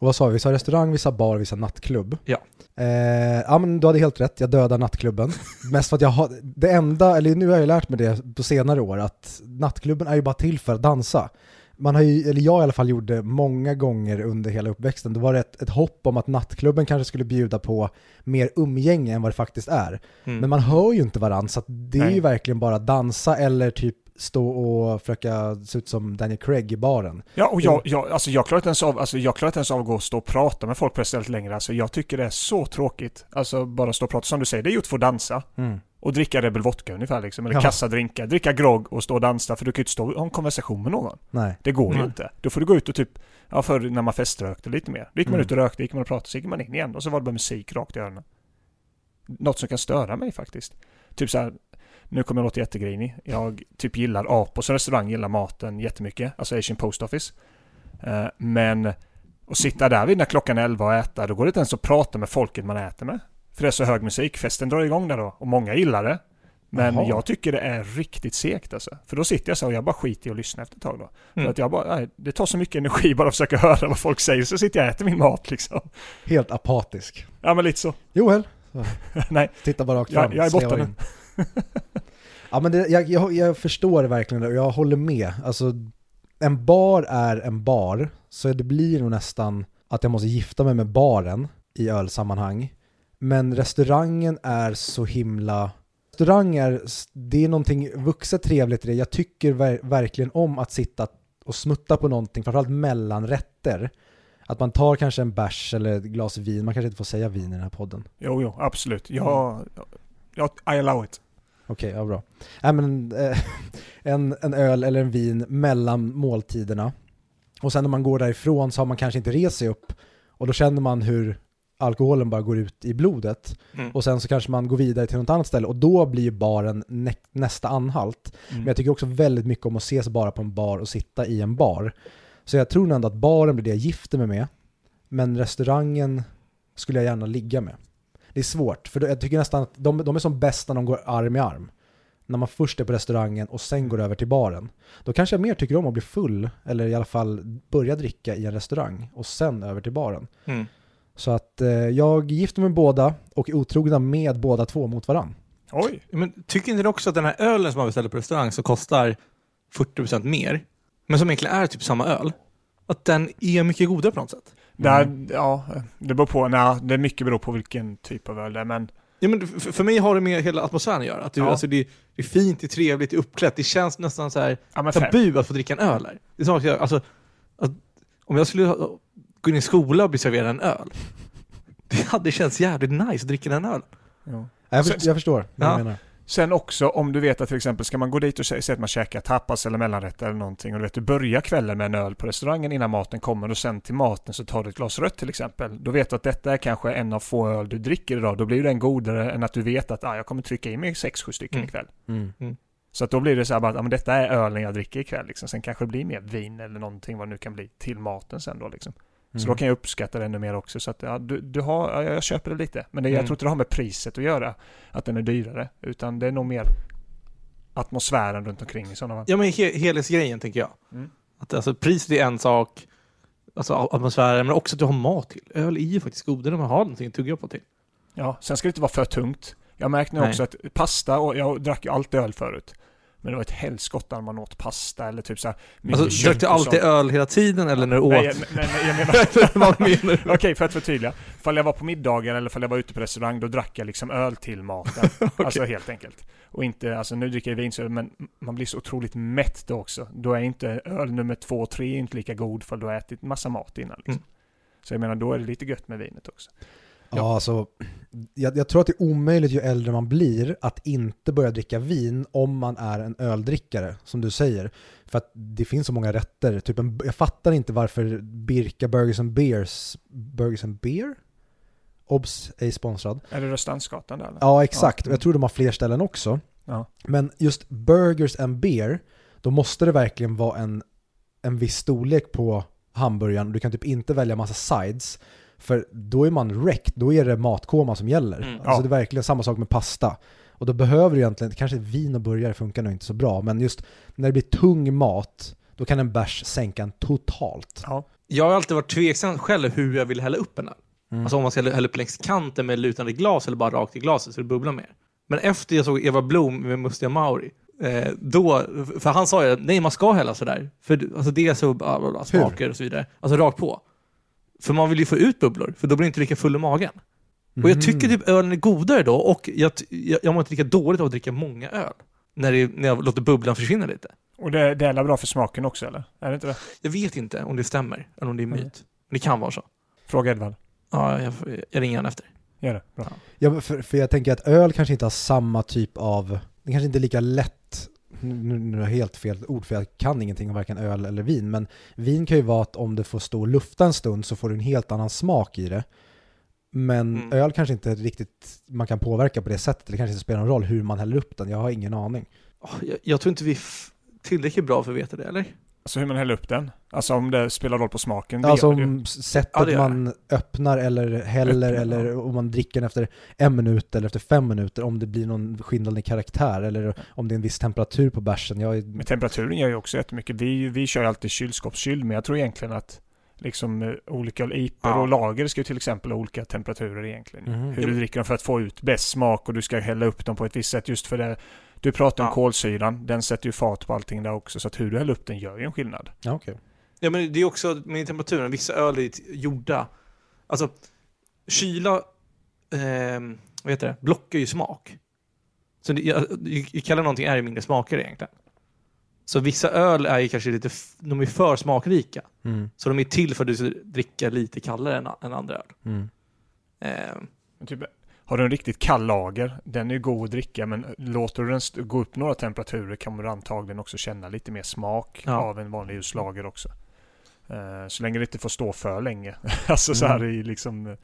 Och vad sa vi? Vi sa restaurang, vi sa bar, vi sa nattklubb. Ja. Eh, ja men du hade helt rätt, jag dödar nattklubben. [LAUGHS] Mest för att jag har, det enda, eller nu har jag lärt mig det på senare år, att nattklubben är ju bara till för att dansa. Man har ju, eller jag i alla fall gjorde många gånger under hela uppväxten, då var det ett, ett hopp om att nattklubben kanske skulle bjuda på mer umgänge än vad det faktiskt är. Mm. Men man hör ju inte varandra, så att det är Nej. ju verkligen bara dansa eller typ stå och försöka se ut som Daniel Craig i baren. Ja, och jag, jag, alltså jag klarar inte ens av, alltså jag klarar inte ens av att gå och stå och prata med folk på det stället längre. Alltså jag tycker det är så tråkigt. Alltså bara stå och prata, som du säger, det är gjort för att dansa. Mm. Och dricka Red Bull Vodka ungefär liksom, eller Ja. kassa drinkar. Dricka grogg och stå och dansa, för du kan ju inte stå och ha en konversation med någon. Nej. Det går ju inte. Då får du gå ut och typ, ja förr när man feströkte lite mer. Då gick man Mm. ut och rökte, gick man och pratade, så gick man in igen och så var det bara musik rakt i öronen. Något som kan störa mig faktiskt. Typ så här, nu kommer jag låta jättegrinig. Jag typ gillar Apos restaurang, gillar maten jättemycket. Alltså Asian Post Office. Eh, men att sitta där vid när klockan är 11 och äta, då går det inte ens att prata med folket man äter med. För det är så hög musik. Festen drar igång där då och många gillar det. Men Jaha. jag tycker det är riktigt segt alltså. För då sitter jag så och jag bara skiter i att lyssna efter ett tag då. För Mm. att jag bara, nej, det tar så mycket energi bara att försöka [LAUGHS] höra vad folk säger. Så sitter jag och äter min mat liksom. Helt apatisk. Ja men lite så. Joel, [LAUGHS] nej, titta bara rakt Jag- fram. jag är sleva borta in. [LAUGHS] ja men det, jag, jag, jag förstår det verkligen och jag håller med. Alltså, en bar är en bar, så det blir nog nästan att jag måste gifta mig med baren i ölsammanhang. Men restaurangen är så himla... Restaurang är, det är någonting vuxet trevligt i det. Jag tycker ver, verkligen om att sitta och smutta på någonting, framförallt mellanrätter. Att man tar kanske en bärs eller ett glas vin, man kanske inte får säga vin i den här podden. jo jo, absolut. Jag, jag, I allow it. Okej, ja bra. Nej men eh, [LAUGHS] en, en öl eller en vin mellan måltiderna. Och sen när man går därifrån så har man kanske inte rest sig upp. Och då känner man hur alkoholen bara går ut i blodet. Mm. Och sen så kanske man går vidare till något annat ställe. Och då blir baren nä- nästa anhalt. Mm. Men jag tycker också väldigt mycket om att ses bara på en bar och sitta i en bar. Så jag tror ändå att baren blir det jag gifter mig med. Men restaurangen skulle jag gärna ligga med. Det är svårt, för jag tycker nästan att de, de är som bäst när de går arm i arm. När man först är på restaurangen och sen går över till baren. Då kanske jag mer tycker om att bli full, eller i alla fall börja dricka i en restaurang och sen över till baren. Mm. Så att eh, jag gifter mig med båda och är otrogna med båda två mot varann. Oj. Men tycker inte ni också att den här ölen som man beställer på restaurang som kostar 40% mer, men som egentligen är typ samma öl, att den är mycket godare på något sätt? Där, ja, det beror på, nej, det är mycket beror på vilken typ av öl det är, men Ja, men för, för mig har det med hela atmosfären att göra. Att det, Ja. alltså, det, det är fint, det är trevligt, det är uppklätt. Det känns nästan så här ja tabu att få dricka en öl här. Det är som att jag, alltså, att, om jag skulle gå in i skolan och bli serverad en öl, [LAUGHS] det hade känts jävligt nice att dricka en öl. Ja. Jag, för, jag förstår vad Ja. du menar. Sen också om du vet att till exempel ska man gå dit och säga att man käkar tapas eller mellanrätt eller någonting och du vet du börjar kvällen med en öl på restaurangen innan maten kommer och sen till maten så tar du ett glas rött till exempel. Då vet du att detta är kanske en av få öl du dricker idag. Då blir den godare än att du vet att ah, jag kommer trycka i mig 6-7 stycken Mm. ikväll. Mm. Så att då blir det så här bara att ah, men detta är ölen jag dricker ikväll liksom. Sen kanske det blir mer vin eller någonting vad det nu kan bli till maten sen då liksom. Så Mm. då kan jag uppskatta det ännu mer också. Så att ja, du, du har, ja, jag köper det lite. Men det, jag Mm. tror inte det har med priset att göra, att den är dyrare. Utan det är nog mer atmosfären runt omkring i sådana fall. Ja men he helhetsgrejen tänker jag. Mm. Att alltså, priset är en sak, alltså atmosfären, men också att du har mat till. Öl är ju faktiskt godare när man har någonting att tugga på till. Ja, sen ska det inte vara för tungt. Jag märkte nu också att pasta, och jag drack ju alltid öl förut. Men det var ett helskotta när man åt pasta eller typ såhär Alltså, drack du alltid öl hela tiden eller när du åt? Nej, jag, nej, nej, jag menar... [LAUGHS] Vad menar du? Okej, för att förtydliga. Ifall jag var på middagen eller ifall jag var ute på restaurang, då drack jag liksom öl till maten. [LAUGHS] Alltså helt enkelt. Och inte, alltså nu dricker jag vin, så, men man blir så otroligt mätt då också. Då är inte öl nummer två och tre inte lika god för du har ätit massa mat innan. Liksom. Mm. Så jag menar, då är det lite gött med vinet också. Ja, alltså, jag, jag tror att det är omöjligt ju äldre man blir att inte börja dricka vin om man är en öldrickare, som du säger. För att det finns så många rätter. Typ en, jag fattar inte varför Birka Burgers and Beers, Burgers and Beer? Obs, ej sponsrad. Är det Rörstrandsgatan där eller? Ja, exakt. Ja. Jag tror de har fler ställen också. Ja. Men just Burgers and Beer, då måste det verkligen vara en, en viss storlek på hamburgaren. Du kan typ inte välja massa sides. För då är man wrecked, då är det matkoma som gäller. Mm. Alltså Ja. det är verkligen samma sak med pasta. Och då behöver du egentligen, kanske vin och burgare funkar nog inte så bra, men just när det blir tung mat, då kan en bärs sänka en totalt. Ja. Jag har alltid varit tveksam själv hur jag vill hälla upp en öl. Mm. Alltså om man ska hälla upp längs kanten med lutande glas eller bara rakt i glaset så det bubblar mer. Men efter jag såg Eva Blom med Mustiga Mauri, eh, då, för han sa ju nej man ska hälla sådär. För alltså det är så, bla, bla, bla, smaker och så vidare. Alltså rakt på. För man vill ju få ut bubblor, för då blir det inte lika full i magen. Och jag tycker Mm. typ ölen är godare då och jag, jag, jag mår inte lika dåligt av att dricka många öl. när, det, när jag låter bubblan försvinna lite. Och det, det är väl bra för smaken också eller? Är det inte det? Jag vet inte om det stämmer, eller om det är Nej. myt. Men det kan vara så. Fråga Edvard. Ja, jag, jag ringer han efter. Gör det. Bra. Ja, för, för jag tänker att öl kanske inte har samma typ av, det kanske inte är lika lätt, nu, nu är jag helt fel ord för jag kan ingenting om varken öl eller vin, men vin kan ju vara att om det får stå och lufta en stund så får du en helt annan smak i det. Men Mm. öl kanske inte riktigt man kan påverka på det sättet, det kanske inte spelar någon roll hur man häller upp den, jag har ingen aning. Jag, jag tror inte vi är tillräckligt bra för att veta det, eller? Alltså hur man häller upp den. Alltså om det spelar roll på smaken. det Alltså om sättet Ja, det man öppnar eller häller Öppnar, eller ja. om man dricker den efter en minut eller efter fem minuter, om det blir någon skillnad i karaktär eller om det är en viss temperatur på bärsen. Jag är... Men temperaturen gör ju också jättemycket. Vi, vi kör ju alltid kylskåpskyld, men jag tror egentligen att liksom eh, olika IPor Ja. och lager ska ju till exempel ha olika temperaturer egentligen. Mhm. Hur du dricker dem för att få ut bäst smak och du ska hälla upp dem på ett visst sätt just för det. Du pratar om Ja. kolsyran, den sätter ju fart på allting där också, så att hur du häller upp den gör ju en skillnad. Ja, okej. Ja, men det är också med temperaturen. Vissa öl är gjorda... Alltså, kyla... ehm, vad heter det? Blockar ju smak. Så det, jag, jag kallar någonting är ju mindre smaker egentligen. Så vissa öl är ju kanske lite... De är för smakrika. Mm. Så de är till för att du ska dricka lite kallare än, än andra öl. Mm. Men Typ, har du en riktigt kall lager, den är god att dricka, men låter du den gå upp några temperaturer kan du antagligen också känna lite mer smak Ja. av en vanlig ljuslager också. Eh, så länge det inte får stå för länge. [LAUGHS] alltså så här Mm. i liksom eh,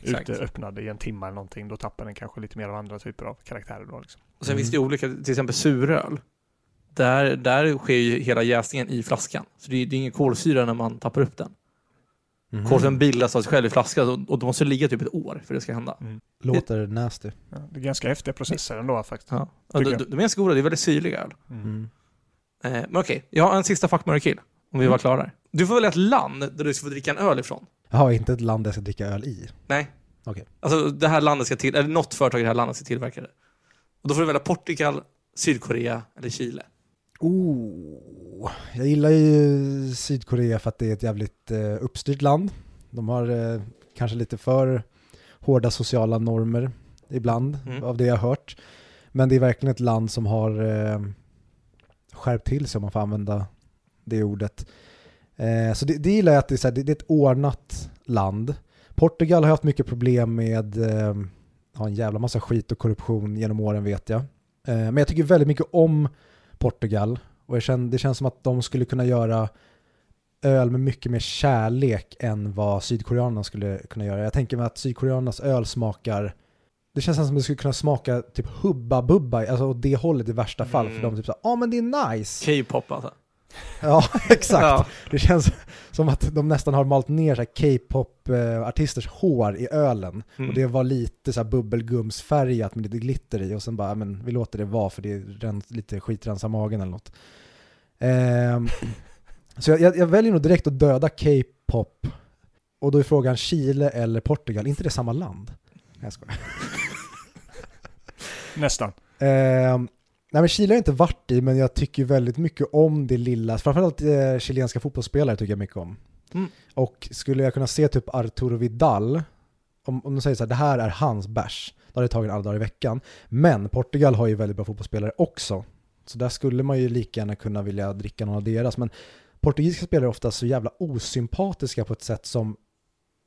exakt. ute öppnad i en timme eller någonting, då tappar den kanske lite mer av andra typer av karaktärer då liksom. Och sen Mm. finns det ju olika, till exempel suröl. Där, där sker ju hela jäsningen i flaskan. Så det det är ingen kolsyra när man tappar upp den. Mhm. Kolsyran bildas av sig själv i flaskan och, det måste ligga typ ett år för det ska hända. Låter nasty. Ja, det är ganska häftiga processer ändå faktiskt. Ja. Ja, de, de är ganska goda, det är väldigt syrliga öl. Mm. Mm. Eh, men okej, jag har en sista fuck, marry, kill. Om vi Mm. var klara där. Du får välja ett land där du ska få dricka en öl ifrån. Jag har inte ett land där jag ska dricka öl i. Nej. Okej. Alltså det här landet ska till, eller något företag i det här landet ska tillverka det. Och då får du välja Portugal, Sydkorea eller Chile. Oh, jag gillar ju Sydkorea för att det är ett jävligt eh, uppstyrt land. De har eh, kanske lite för hårda sociala normer ibland, Mm. av det jag har hört. Men det är verkligen ett land som har eh, skärpt till sig om man får använda det ordet. Eh, så det, det gillar jag att det är, här, det, det är ett ordnat land. Portugal har haft mycket problem med eh, en jävla massa skit och korruption genom åren vet jag. Men jag tycker väldigt mycket om Portugal och känner, det känns som att de skulle kunna göra öl med mycket mer kärlek än vad sydkoreanerna skulle kunna göra. Jag tänker mig att sydkoreanernas öl smakar det känns som att det skulle kunna smaka typ hubba bubba, alltså åt det hållet i värsta fall. Mm. För de typ såhär, ja ah, men det är nice. K-pop alltså. [LAUGHS] Ja, exakt. Ja. Det känns som att de nästan har malt ner så här K-pop-artisters hår i ölen. Mm. Och det var lite så här bubbelgumsfärgat med lite glitter i och sen bara, "Ja, men vi låter det vara för det är lite skitrensa magen eller något. Ehm, [LAUGHS] så jag, jag, jag väljer nog direkt att döda K-pop. Och då är frågan Chile eller Portugal, inte det samma land? Nej, jag skojar. Nästan. Ehm, nej men Chile har jag inte varit i, men jag tycker väldigt mycket om det lilla. Framförallt eh, chilenska fotbollsspelare tycker jag mycket om. Mm. Och skulle jag kunna se typ Arturo Vidal, om, om de säger så här, det här är hans bärs, då hade jag tagit alla dagar i veckan. Men Portugal har ju väldigt bra fotbollsspelare också. Så där skulle man ju lika gärna kunna vilja dricka någon av deras. Men portugisiska spelare är ofta så jävla osympatiska på ett sätt som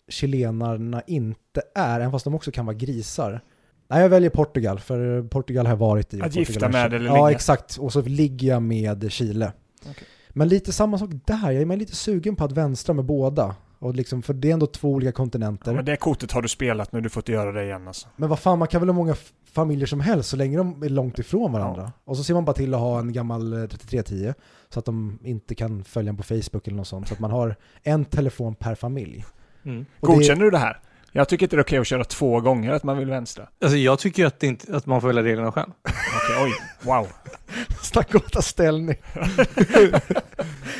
chilenarna inte är, även fast de också kan vara grisar. Nej, jag väljer Portugal, för Portugal har jag varit i. Att Portugal gifta med eller Ja, ligga. exakt. Och så ligger jag med Chile. Okej. Men lite samma sak där, jag är lite sugen på att vänstra med båda. Och liksom, för det är ändå två olika kontinenter. Ja, men men, det kortet har du spelat nu, du får inte göra det igen alltså. vad fan, man kan väl ha många familjer som helst så länge de är långt ifrån varandra. Och så ser man bara till att ha en gammal eh, 3310 så att de inte kan följa en på Facebook eller något sånt. Så att man har en telefon per familj. Mm. Och det- Godkänner du det här? Jag tycker inte det är okej att köra två gånger att man vill vänstra. Alltså jag tycker ju att, det inte, att man får välja reglerna själv. Okej, oj, wow. [LAUGHS] Snacka om att ta ställning. [LAUGHS]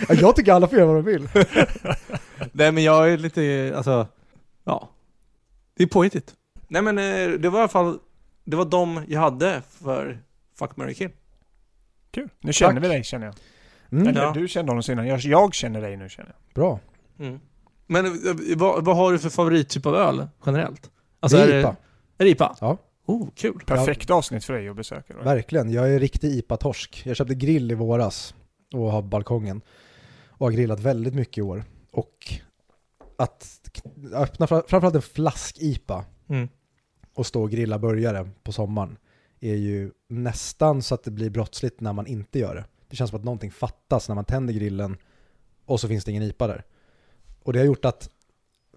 ja, jag tycker alla får göra vad de vill. [LAUGHS] Nej men jag är lite, alltså, ja. Det är påhittigt. Nej men eh, det var i alla fall, det var de jag hade för Fuck, marry, kill. Kul. Nu känner Tack. vi dig känner jag. Mm, Eller Ja. du kände honom senare. Jag, jag känner dig nu känner jag. Bra. Mm. Men eh, vad, vad har du för favorittyp av öl generellt? Alltså det är är det, IPA. är det IPA? Ja. Oh, kul. Perfekt avsnitt för dig att besöka. Då. Verkligen, jag är riktig IPA-torsk. Jag köpte grill i våras och har balkongen. Och har grillat väldigt mycket i år. Och att öppna fra- framförallt en flask-IPA Mm. och stå och grilla burgare på sommaren är ju nästan så att det blir brottsligt när man inte gör det. Det känns som att någonting fattas när man tänder grillen och så finns det ingen IPA där. Och det har gjort att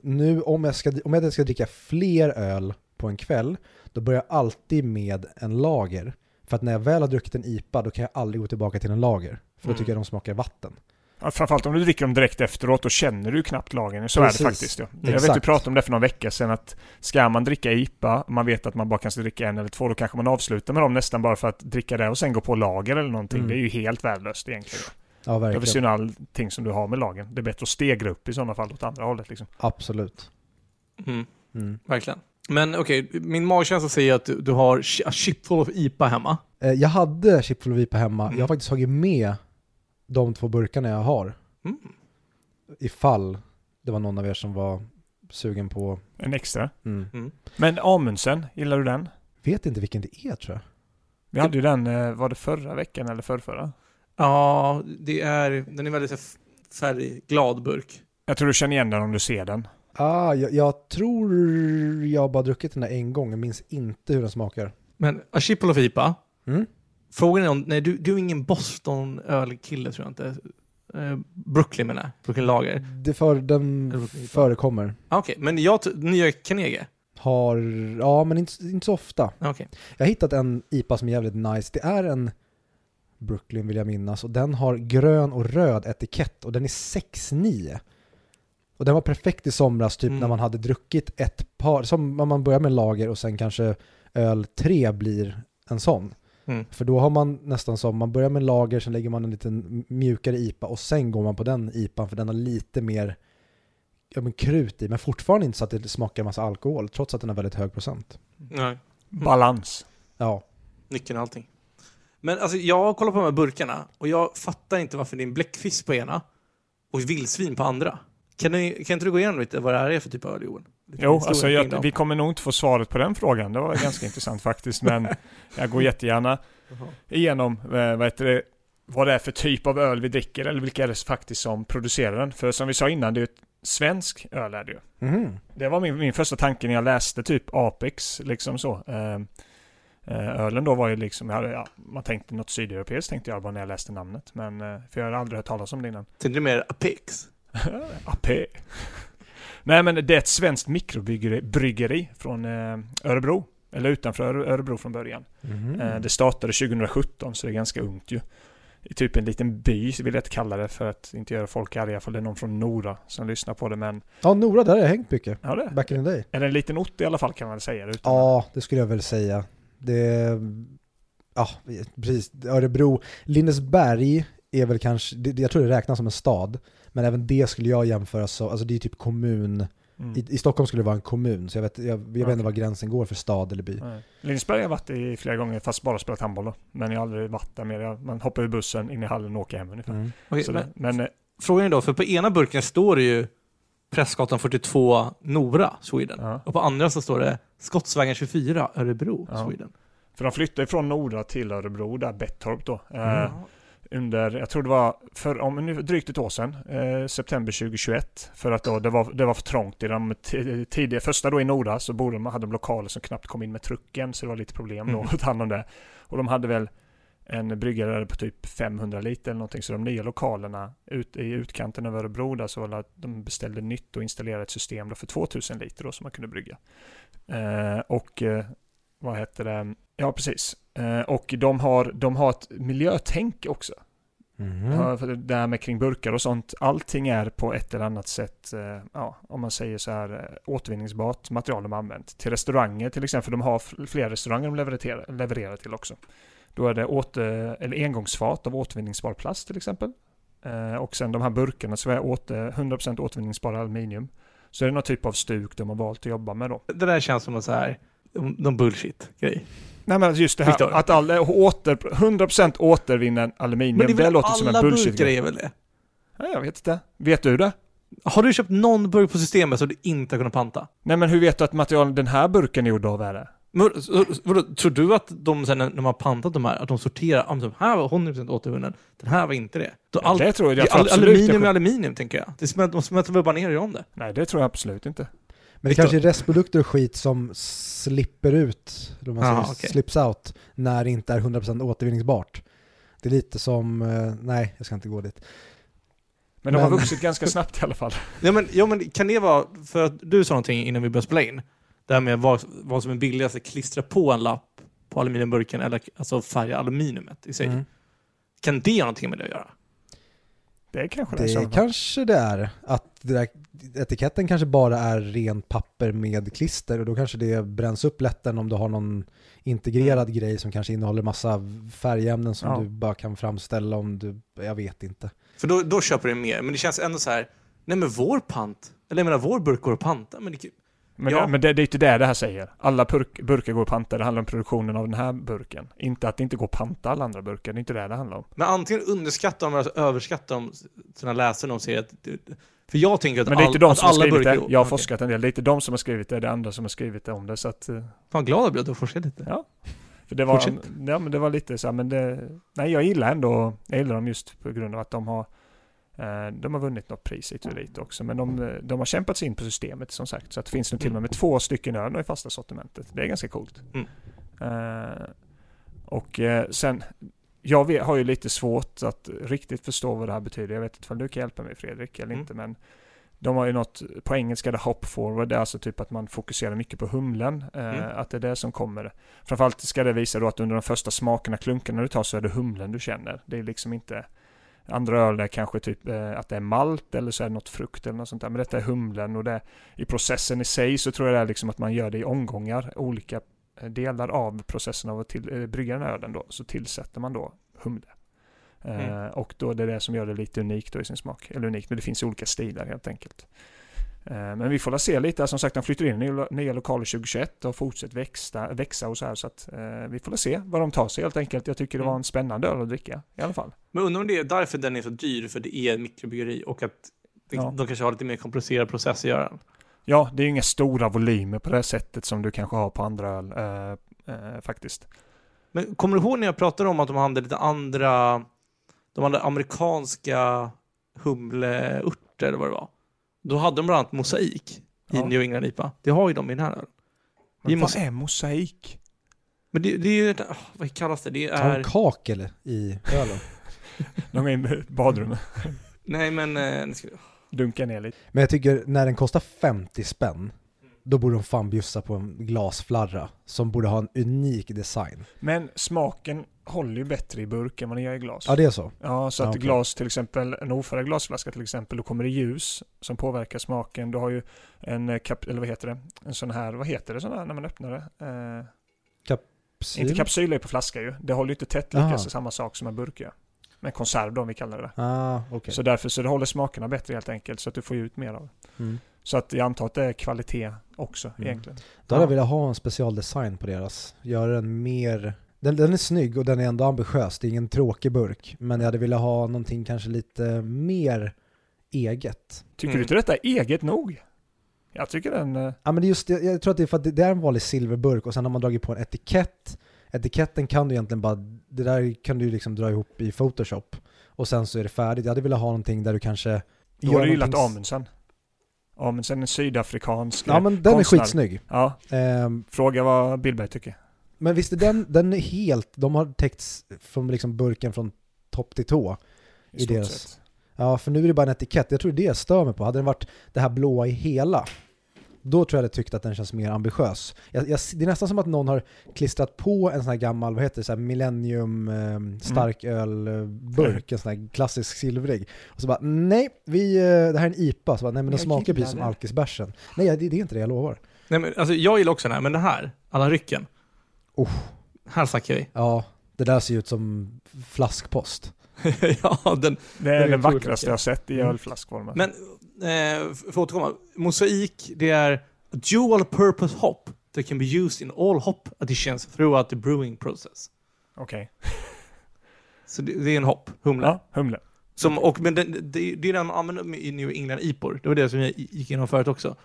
nu om jag ska, om jag ska dricka fler öl på en kväll, då börjar jag alltid med en lager. För att när jag väl har druckit en IPA, då kan jag aldrig gå tillbaka till en lager. För då Mm. tycker jag de smakar vatten. Ja, framförallt om du dricker dem direkt efteråt, då känner du knappt lagen. Så är Precis. det faktiskt. Ja. Jag vet Exakt. du pratade om det för några veckor sedan att ska man dricka IPA, man vet att man bara kan dricka en eller två, då kanske man avslutar med dem nästan bara för att dricka det och sen gå på lager eller någonting. Mm. Det är ju helt värdelöst egentligen. Ja, Det verkligen. finns ju allting som du har med lagen. Det är bättre att stegra upp i sådana fall åt andra hållet liksom. Absolut. Mm. Mm. Verkligen. Men okej, min magkänsla säger att du, du har a chipful of IPA hemma. Eh, Jag hade chipful of IPA hemma. Mm. Jag har faktiskt tagit med de två burkarna jag har. Mm. Ifall det var någon av er som var sugen på... En extra. Mm. Mm. Men Amundsen, gillar du den? Vet inte vilken det är tror jag. Vi hade ju den, eh, var det förra veckan eller förrförra? Ja, det är, den är väldigt färgglad burk. Jag tror du känner igen den om du ser den. Ah, jag, jag tror jag bara druckit den där en gång. Jag minns inte hur den smakar. Men a chipful of IPA, Mm. frågan är om, nej du, du är ingen Boston-ölkille tror jag inte. Eh, Brooklyn menar jag, Brooklyn Lager. Det för, den IPA? förekommer. Ah, Okej, men jag, nya Carnegie? Har, ja men inte, inte så ofta. Ah, Okej. Jag har hittat en IPA som är jävligt nice. Det är en Brooklyn vill jag minnas och den har grön och röd etikett och den är 6,9. Och den var perfekt i somras typ Mm. när man hade druckit ett par, som om man börjar med lager och sen kanske öl 3 blir en sån. Mm. För då har man nästan som, man börjar med lager, sen lägger man en liten mjukare IPA och sen går man på den IPAn för den har lite mer ja, men krut i, men fortfarande inte så att det smakar massa alkohol, trots att den har väldigt hög procent. Nej. Balans. Ja, Nyckeln och allting. Men alltså jag kollar på de här burkarna och jag fattar inte varför det är en bläckfisk på ena och vildsvin på andra. Kan, ni, kan inte du gå igenom lite vad det här är för typ av öl Johan? Lite Jo, alltså jag, vi kommer nog inte få svaret på den frågan. Det var [LAUGHS] ganska intressant faktiskt. Men jag går jättegärna igenom eh, vad, heter det, vad det är för typ av öl vi dricker eller vilka är det faktiskt som producerar den. För som vi sa innan, det är ett svensk öl är det ju. Mhm. Det var min, min första tanke när jag läste typ Apex, liksom så. Eh, ölen då var ju liksom, jag hade, ja, man tänkte något sydeuropeiskt tänkte jag bara när jag läste namnet. Men, eh, för jag hade aldrig hört talas om det innan. Tänkte du mer Apex? [LAUGHS] AP. Nej men det är ett svenskt mikrobryggeri bryggeri från eh, Örebro. Eller utanför Öre- Örebro från början. Eh, det startade 2017 så det är ganska ungt ju. I typ en liten by vill jag inte kalla det för att inte göra folk arga för det är någon från Nora som lyssnar på det men Ja, Nora, där har jag hängt mycket. ja det Back in the day. det en liten ort i alla fall kan man väl säga. Utan Ja, det skulle jag väl säga. Det, ja, precis. Örebro, Lindesberg är väl kanske, det, jag tror det räknas som en stad. Men även det skulle jag jämföra så, alltså det är typ kommun. Mm. I, I Stockholm skulle det vara en kommun, så jag vet, jag, jag vet Okej. inte var gränsen går för stad eller by. Nej. Lindesberg har jag varit i flera gånger fast bara spelat handboll då. Men jag har aldrig varit där mer. Man hoppar ur bussen in i hallen och åker hem ungefär. Mm. Så men, det, men eh, frågan är då, för på ena burken står det ju Prästgatan 42 Nora, Sweden. ja. Och på andra så står det Skottsvägen 24 Örebro, Ja. Sweden. För de flyttade från Nora till Örebro, där Bettorp då. Eh, Mm. under, jag tror det var för om nu, drygt ett år sedan, eh, september 2021. För att då det var, det var för trångt i de tidiga, första då i Nora så bodde de, hade de lokaler som knappt kom in med trucken så det var lite problem då Mm. att ta hand om det. Och de hade väl en bryggare på typ 500 liter eller någonting så de nya lokalerna ut, i utkanten av Örebro där så att de beställde nytt och installerade ett system då för 2000 liter då som man kunde brygga. Eh, och eh, vad heter det? Ja, precis. Eh, och de har, de har ett miljötänk också. Mhm. Ja, det här med kring burkar och sånt. Allting är på ett eller annat sätt, eh, ja, om man säger så här, eh, återvinningsbart material de har använt. Till restauranger till exempel, de har f- flera restauranger de levererar, levererar till också. Då är det åter, eller engångsfat av återvinningsbar plast till exempel. Eh, och sen de här burkarna så är åter, 100% återvinningsbar aluminium. Så är det någon typ av stuk de har valt att jobba med då. Det där känns som en så här, någon bullshit-grej. Nej men just det här Victor. att all, åter, 100% återvinnen aluminium, Men det det, väl låter som en alla bullshit burkar är väl det? Ja, jag vet inte. Vet du det? Har du köpt någon burk på systemet som du inte har kunnat panta? Nej men hur vet du att material den här burken är gjord av är det? Men, så, vadå, tror du att de sen när de har pantat de här, att de sorterar, ah, men den här var 100% återvunnen, den här var inte det? Då allt, det tror jag, jag tror all, absolut aluminium är aluminium tänker jag. Det smälter, de smälter väl bara ner och gör om det. Nej, det tror jag absolut inte. Men det kanske är restprodukter och skit som slipper ut, eller man Aha, säger, okej. slips out, när det inte är 100% återvinningsbart. Det är lite som, eh, nej jag ska inte gå dit. Men de har Men- vuxit ganska snabbt i alla fall. Ja men, ja men kan det vara, för att du sa någonting innan vi började spela in, det här med vad, vad som är billigast att klistra på en lapp på aluminiumburken eller alltså färga aluminiumet i sig. Mm. Kan det ha någonting med det att göra? Det är kanske det. så Det kanske det är, att det där, etiketten kanske bara är rent papper med klister och då kanske det bränns upp lätt än om du har någon integrerad grej som kanske innehåller massa färgämnen som Ja. du bara kan framställa om du, jag vet inte. För då, då köper du mer, men det känns ändå så här. nej men vår pant, eller jag menar vår burk går att panta, men det, Men, Ja. men det, det är inte det det här säger. Alla burk, burkar går att panta, det handlar om produktionen av den här burken. Inte att det inte går att panta alla andra burkar, det är inte det det handlar om. men antingen underskattar de eller överskattar de sina läsare när de säger att, för jag tänker att, Men det är inte de som har alla skrivit burkar... det. Jag har Okej. forskat en del. Det är inte de som har skrivit det, det är andra som har skrivit det om det. Så att, eh, Fan glad jag blev att du har forskat lite. Ja. för det var, Fortsätt. ja, men det var lite så här, men det, nej jag gillar ändå, jag gillar dem just på grund av att de har de har vunnit något pris hit och dit också, men de, eh, de har kämpat sig in på systemet som sagt. Så att det finns nu till och med, med två stycken öl nu i fasta sortimentet. Det är ganska coolt. Mm. Eh, och eh, sen, jag vet, har ju lite svårt att riktigt förstå vad det här betyder. Jag vet inte om du kan hjälpa mig Fredrik eller Mm. inte, men de har ju något, på engelska det hop forward, det är alltså typ att man fokuserar mycket på humlen. Eh, Mm. Att det är det som kommer. Framförallt ska det visa då att under de första smakerna, klunkarna du tar så är det humlen du känner. Det är liksom inte andra öl är kanske typ eh, att det är malt eller så är det något frukt eller något sånt där. Men detta är humlen och det i processen i sig så tror jag det är liksom att man gör det i omgångar. Olika eh, delar av processen av att till, eh, brygga den här ölen då så tillsätter man då humle. Eh, Mm. och då är det det som gör det lite unikt då i sin smak. Eller unikt, men det finns olika stilar helt enkelt. Eh, Men vi får väl se lite. Som sagt, de flyttar in i nya- lokaler 2021 och fortsätter växa, växa och så här. Så att eh, vi får väl se vad de tar sig helt enkelt. Jag tycker det var Mm. en spännande öl att dricka i alla fall. Men undrar om det är därför den är så dyr, för det är ett mikrobryggeri och att det, Ja. de kanske har lite mer komplicerad process att göra den. Ja, det är ju inga stora volymer på det sättet som du kanske har på andra öl eh, eh, faktiskt. Men kommer du ihåg när jag pratade om att de hade lite andra, de hade amerikanska humleurter eller vad det var? Då hade de bland annat mosaik i Ja. New England IPA. Det har ju de i den här ölen. Men vad är mosaik? Men det, det är ju, oh, vad kallas det? Det är, kakel i ölen? [LAUGHS] De in i badrummet, nej men, eh, nu ska vi- dunkar ner lite. Men jag tycker när den kostar 50 spänn, då borde de fan bjussa på en glasflarra som borde ha en unik design. Men smaken håller ju bättre i burk än vad den gör i glas. Ja, det är så. Ja, så att Ja, okej. glas till exempel, en ofärgad glasflaska till exempel, då kommer det ljus som påverkar smaken. Du har ju en eh, kap, eller vad heter det? En sån här, vad heter det sån här när man öppnar det? Eh, Psyl? inte kapsyl är på flaska ju. Det håller ju inte tätt lika så samma sak som en burk gör. Men konserv då om vi kallar det. Ah, okej. Så därför så det håller smakerna bättre helt enkelt så att du får ut mer av det. Mm. Så att jag antar att det är kvalitet också Mm. egentligen. Då hade Ja. jag velat ha en specialdesign på deras. Göra den mer... Den, den är snygg och den är ändå ambitiös. Det är ingen tråkig burk. Men jag hade velat ha någonting kanske lite mer eget. Tycker Mm. du inte detta är eget nog? Jag tycker den... eh, Ja men det är just jag tror att det är för att det, det är en vanlig silverburk och sen har man dragit på en etikett. Etiketten kan du egentligen bara, det där kan du liksom dra ihop i Photoshop. Och sen så är det färdigt. Jag hade velat ha någonting där du kanske... Då har du gillat någonting s- Amundsen. Amundsen är en sydafrikansk Ja men den konstnär. är skitsnygg. Ja, Ehm, fråga vad Billberg tycker. Men visst är den, den är helt, de har täckts från liksom burken från topp till tå. I, I deras- sett. Ja, för nu är det bara en etikett. Jag tror det är det jag stör mig på. Hade den varit det här blåa i hela, då tror jag jag tyckt att den känns mer ambitiös. Jag, jag, det är nästan som att någon har klistrat på en sån här gammal, vad heter det, så Millennium eh, starkölburk, en sån här klassisk silvrig. Och så bara, nej, vi, eh, det här är en IPA. Så bara, nej men den smakar precis som alkisbärsen. Nej, det, det är inte det, jag lovar. Nej men alltså jag gillar också den här, men den här, alla rycken. Oh. Här snackar vi. Ja, det där ser ju ut som flaskpost. [LAUGHS] ja, den, Det är Den är den vackraste jag har sett i Mm. ölflaskformen. Men, eh, för att återkomma. Mosaik, det är dual purpose hop that can be used in all hop additions throughout the brewing process. Okej. Så det, det är en hopp, humle. Ja, humle. Som, och, men den, det, det är den man använder i New England IPOR. Det var det som jag gick igenom förut också.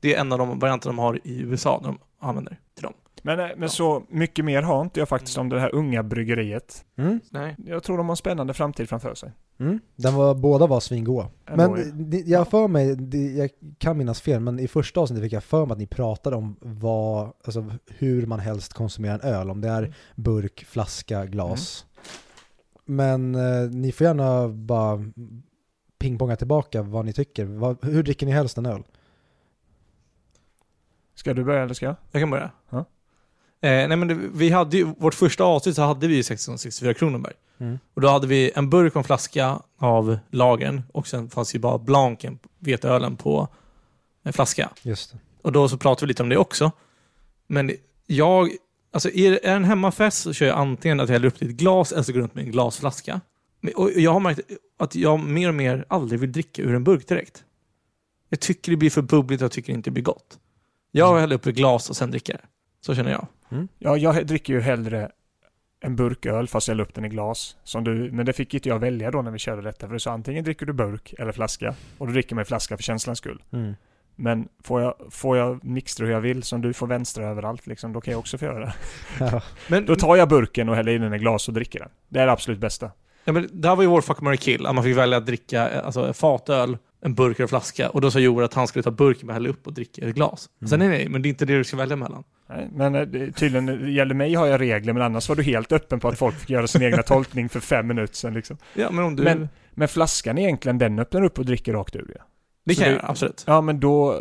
Det är en av de varianter de har i USA, de använder till dem. Men, eh, men så mycket mer har inte jag faktiskt om det här unga bryggeriet. Mm. Nej. Jag tror de har en spännande framtid framför sig. Mm. Den var, båda var svingoda. Men det- jag för mig, det, jag kan minnas fel, men i första avsnittet fick jag för mig att ni pratade om vad, alltså hur man helst konsumerar en öl. Om det är burk, flaska, glas. Men eh, ni får gärna bara pingponga tillbaka vad ni tycker. Vad, hur dricker ni helst en öl? Ska du börja eller ska jag? Jag kan börja. Ja. Eh, nej men det, vi hade ju, vårt första avsnitt så hade vi ju 1664 Kronenberg. Mm. Och då hade vi en burk och en flaska av lagen och sen fanns ju bara blanken, veteölen, på en flaska. Just det. Och då så pratade vi lite om det också. Men jag, alltså är det är det en hemmafest så kör jag antingen att jag häller upp det i ett glas eller så går jag runt med en glasflaska. Och jag har märkt att jag mer och mer aldrig vill dricka ur en burk direkt. Jag tycker det blir för bubbligt och jag tycker inte det blir gott. Jag häller upp ett glas och sen dricker det. Så känner jag. Ja, jag dricker ju hellre en burköl fast jag häller upp den i glas. Som du, men det fick inte jag välja då när vi körde detta. För du sa antingen dricker du burk eller flaska. Och du dricker med flaska för känslans skull. Mm. Men får jag, får jag mixtra hur jag vill, som du får vänstra överallt liksom, då kan jag också få göra det. [LAUGHS] Ja. Men, Då tar jag burken och häller in den i glas och dricker den. Det är det absolut bästa. ja, men det här var ju vår fuck, marry, kill. Att man fick välja att dricka eh, alltså, fatöl, en burk och en flaska. Och då sa Joel att han skulle ta burken och hälla upp och dricka i ett glas. Mm. Sen nej, nej, men det är inte det du ska välja mellan. Nej, men eh, tydligen, det gäller mig har jag regler, men annars var du helt öppen på att folk fick göra sin egna tolkning för fem minuter sedan liksom. Ja, men om du... Men, men flaskan egentligen, den öppnar upp och dricker rakt ur ja. det kan jag göra, absolut. Ja, men då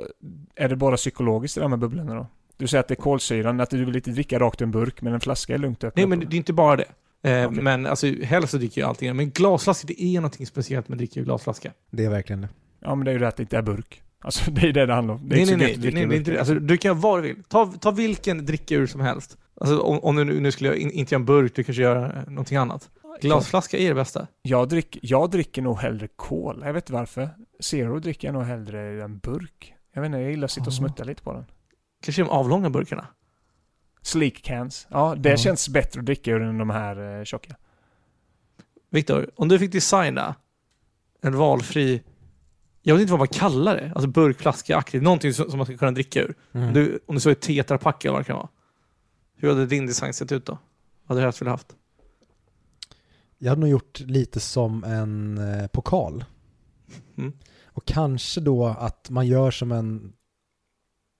är det bara psykologiskt det där med bubblorna då. Du säger att det är kolsyran, att du vill inte dricka rakt ur en burk, men en flaska är lugnt öppna Nej, men det är inte bara det. Eh, Okej. Men alltså, helst så dricker jag allting. Men glasflaska, det är någonting speciellt med att dricka ur glasflaska. Det är verkligen det. Ja, men det är ju det att det inte är burk. Alltså [LAUGHS] det är det det handlar om. Det är Nej, inte nej, nej. nej, nej, inte. Alltså, du kan göra vad du vill. Ta, ta vilken dricka ur som helst. Alltså, om, om du nu, skulle göra, in, inte göra en burk, du kanske gör eh, någonting annat. Glasflaska är det bästa. Jag, drick, jag dricker nog hellre kol. Jag vet inte varför. Zero dricker jag nog hellre en burk. Jag vet inte, jag gillar att sitta och smutta lite på den. Kanske de avlånga burkarna. Sleek cans. Ja, det Ja. känns bättre att dricka ur än de här eh, tjocka. Viktor, om du fick designa en valfri, jag vet inte vad man kallar det, alltså burk, flaska, aktigt, någonting som, som man ska kunna dricka ur. Mm. Om, du, om du så är tetrapack eller vad det kan vara. Hur hade din design sett ut då? Vad hade du helst velat haft? Jag hade nog gjort lite som en eh, pokal. Mm. Och kanske då att man gör som en,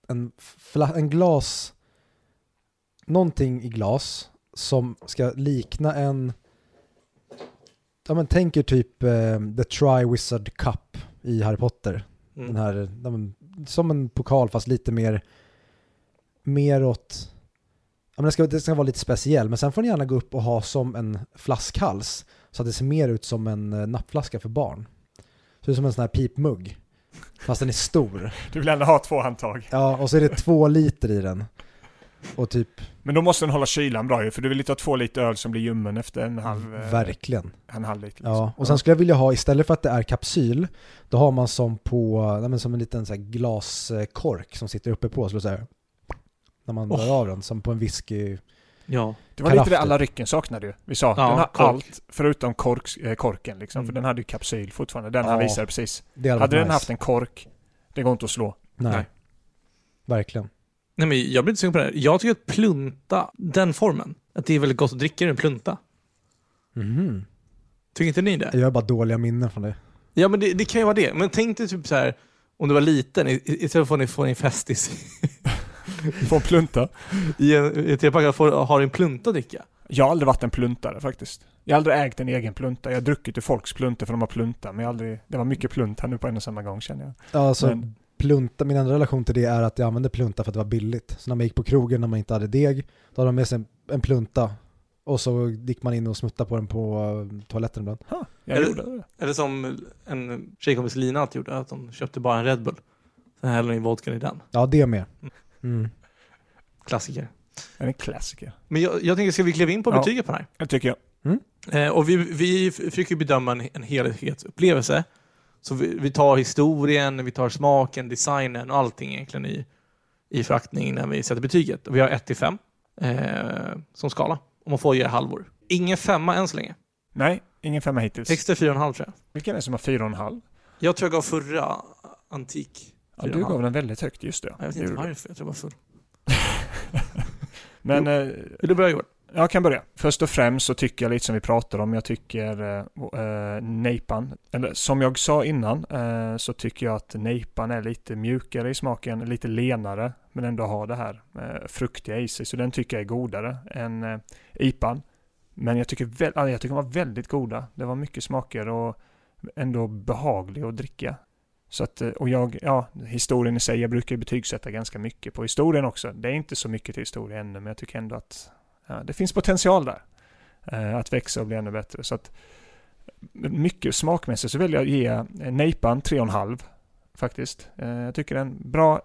en, en glas, någonting i glas som ska likna en, ja men tänker typ eh, The Tri-Wizard Cup i Harry Potter. Mm. Den här, som en pokal fast lite mer, mer åt, ja men det ska, det ska vara lite speciell, men sen får ni gärna gå upp och ha som en flaskhals så att det ser mer ut som en eh, nappflaska för barn. Så det är som en sån här pipmugg. Fast den är stor. [LAUGHS] Du vill ändå ha två handtag. Ja, och så är det två liter i den. Och typ, Men då måste den hålla kylan bra ju, för du vill inte ha två liter öl som blir ljummen efter en halv, eh, verkligen. en halv liter. Liksom. Ja, och sen skulle jag vilja ha, istället för att det är kapsyl, då har man som på, nej men som en liten så här glaskork som sitter uppe på, så så här, när man drar Oh. av den, som på en whisky. Ja. Det var lite det alla rycken saknade ju. Vi sa, Ja, den har kork. allt förutom kork, eh, korken liksom, Mm. för den hade ju kapsyl fortfarande. Den han Ja. visade precis. Hade varit den nice. haft en kork, det går inte att slå. Nej. Nej. Verkligen. Nej men jag blir inte sugen på det här. Jag tycker att plunta, den formen, att det är väldigt gott att dricka en plunta. Mhm. Tycker inte ni det? Jag har bara dåliga minnen från det. Ja men det, det kan ju vara det. Men tänk dig typ så här om du var liten, istället för att ni får en festis [LAUGHS] Få en plunta. i en, tepack, har en plunta att dricka. Jag har aldrig varit en pluntare faktiskt. Jag har aldrig ägt en egen plunta. Jag har druckit ur folks pluntor för de har plunta, men jag aldrig, det var mycket plunt här nu på en och samma gång känner jag. Ja, Alltså, Men- plunta, min andra relation till det är att jag använde plunta för att det var billigt. Så när man gick på krogen när man inte hade deg, då hade man med sig en, en plunta. Och så gick man in och smuttade på den på eh, toaletten ibland. Ha, jag Eller- gjorde det. Eller som en tjejkompis Lina alltid gjorde, att hon köpte bara en Red Bull. Sen hällde hon in vodkan i den. Ja, det med. Mm. Klassiker. Det är en klassiker. Men jag, jag tänker, ska vi kliva in på Ja. betyget på den Det tycker jag. här? Eh, och vi, vi f- försöker bedöma en, en helhetsupplevelse. Så vi, vi tar historien, vi tar smaken, designen och allting egentligen i, i fraktning när vi sätter betyget. Och vi har 1 till 5 eh, som skala. Och man får ge halvor. Ingen femma än så länge. Nej, ingen femma hittills. Högsta är 4,5 tror jag. Vilken är det som har fyra och en halv? Jag tror jag gav förra antik. Ja, du gav den väldigt högt, just det. Jag vet inte varför, jag tror jag var full. [LAUGHS] Men eh, Vill du börja Johan? Jag kan börja. Först och främst så tycker jag lite som vi pratade om, jag tycker eh, eh nejpan, eller som jag sa innan, eh, så tycker jag att nejpan är lite mjukare i smaken, lite lenare, men ändå har det här eh, fruktiga i sig, så den tycker jag är godare än eh, IPan. Men jag tycker, väl, jag tycker de var väldigt goda. Det var mycket smaker och ändå behaglig att dricka. Så att, eh, och jag, ja, historien i sig, jag brukar betygsätta ganska mycket på historien också. Det är inte så mycket till historia ännu, men jag tycker ändå att det finns potential där. Eh, att växa och bli ännu bättre. Så att mycket smakmässigt så väljer jag att ge Nejpan 3,5 faktiskt. Eh, jag tycker det är en bra,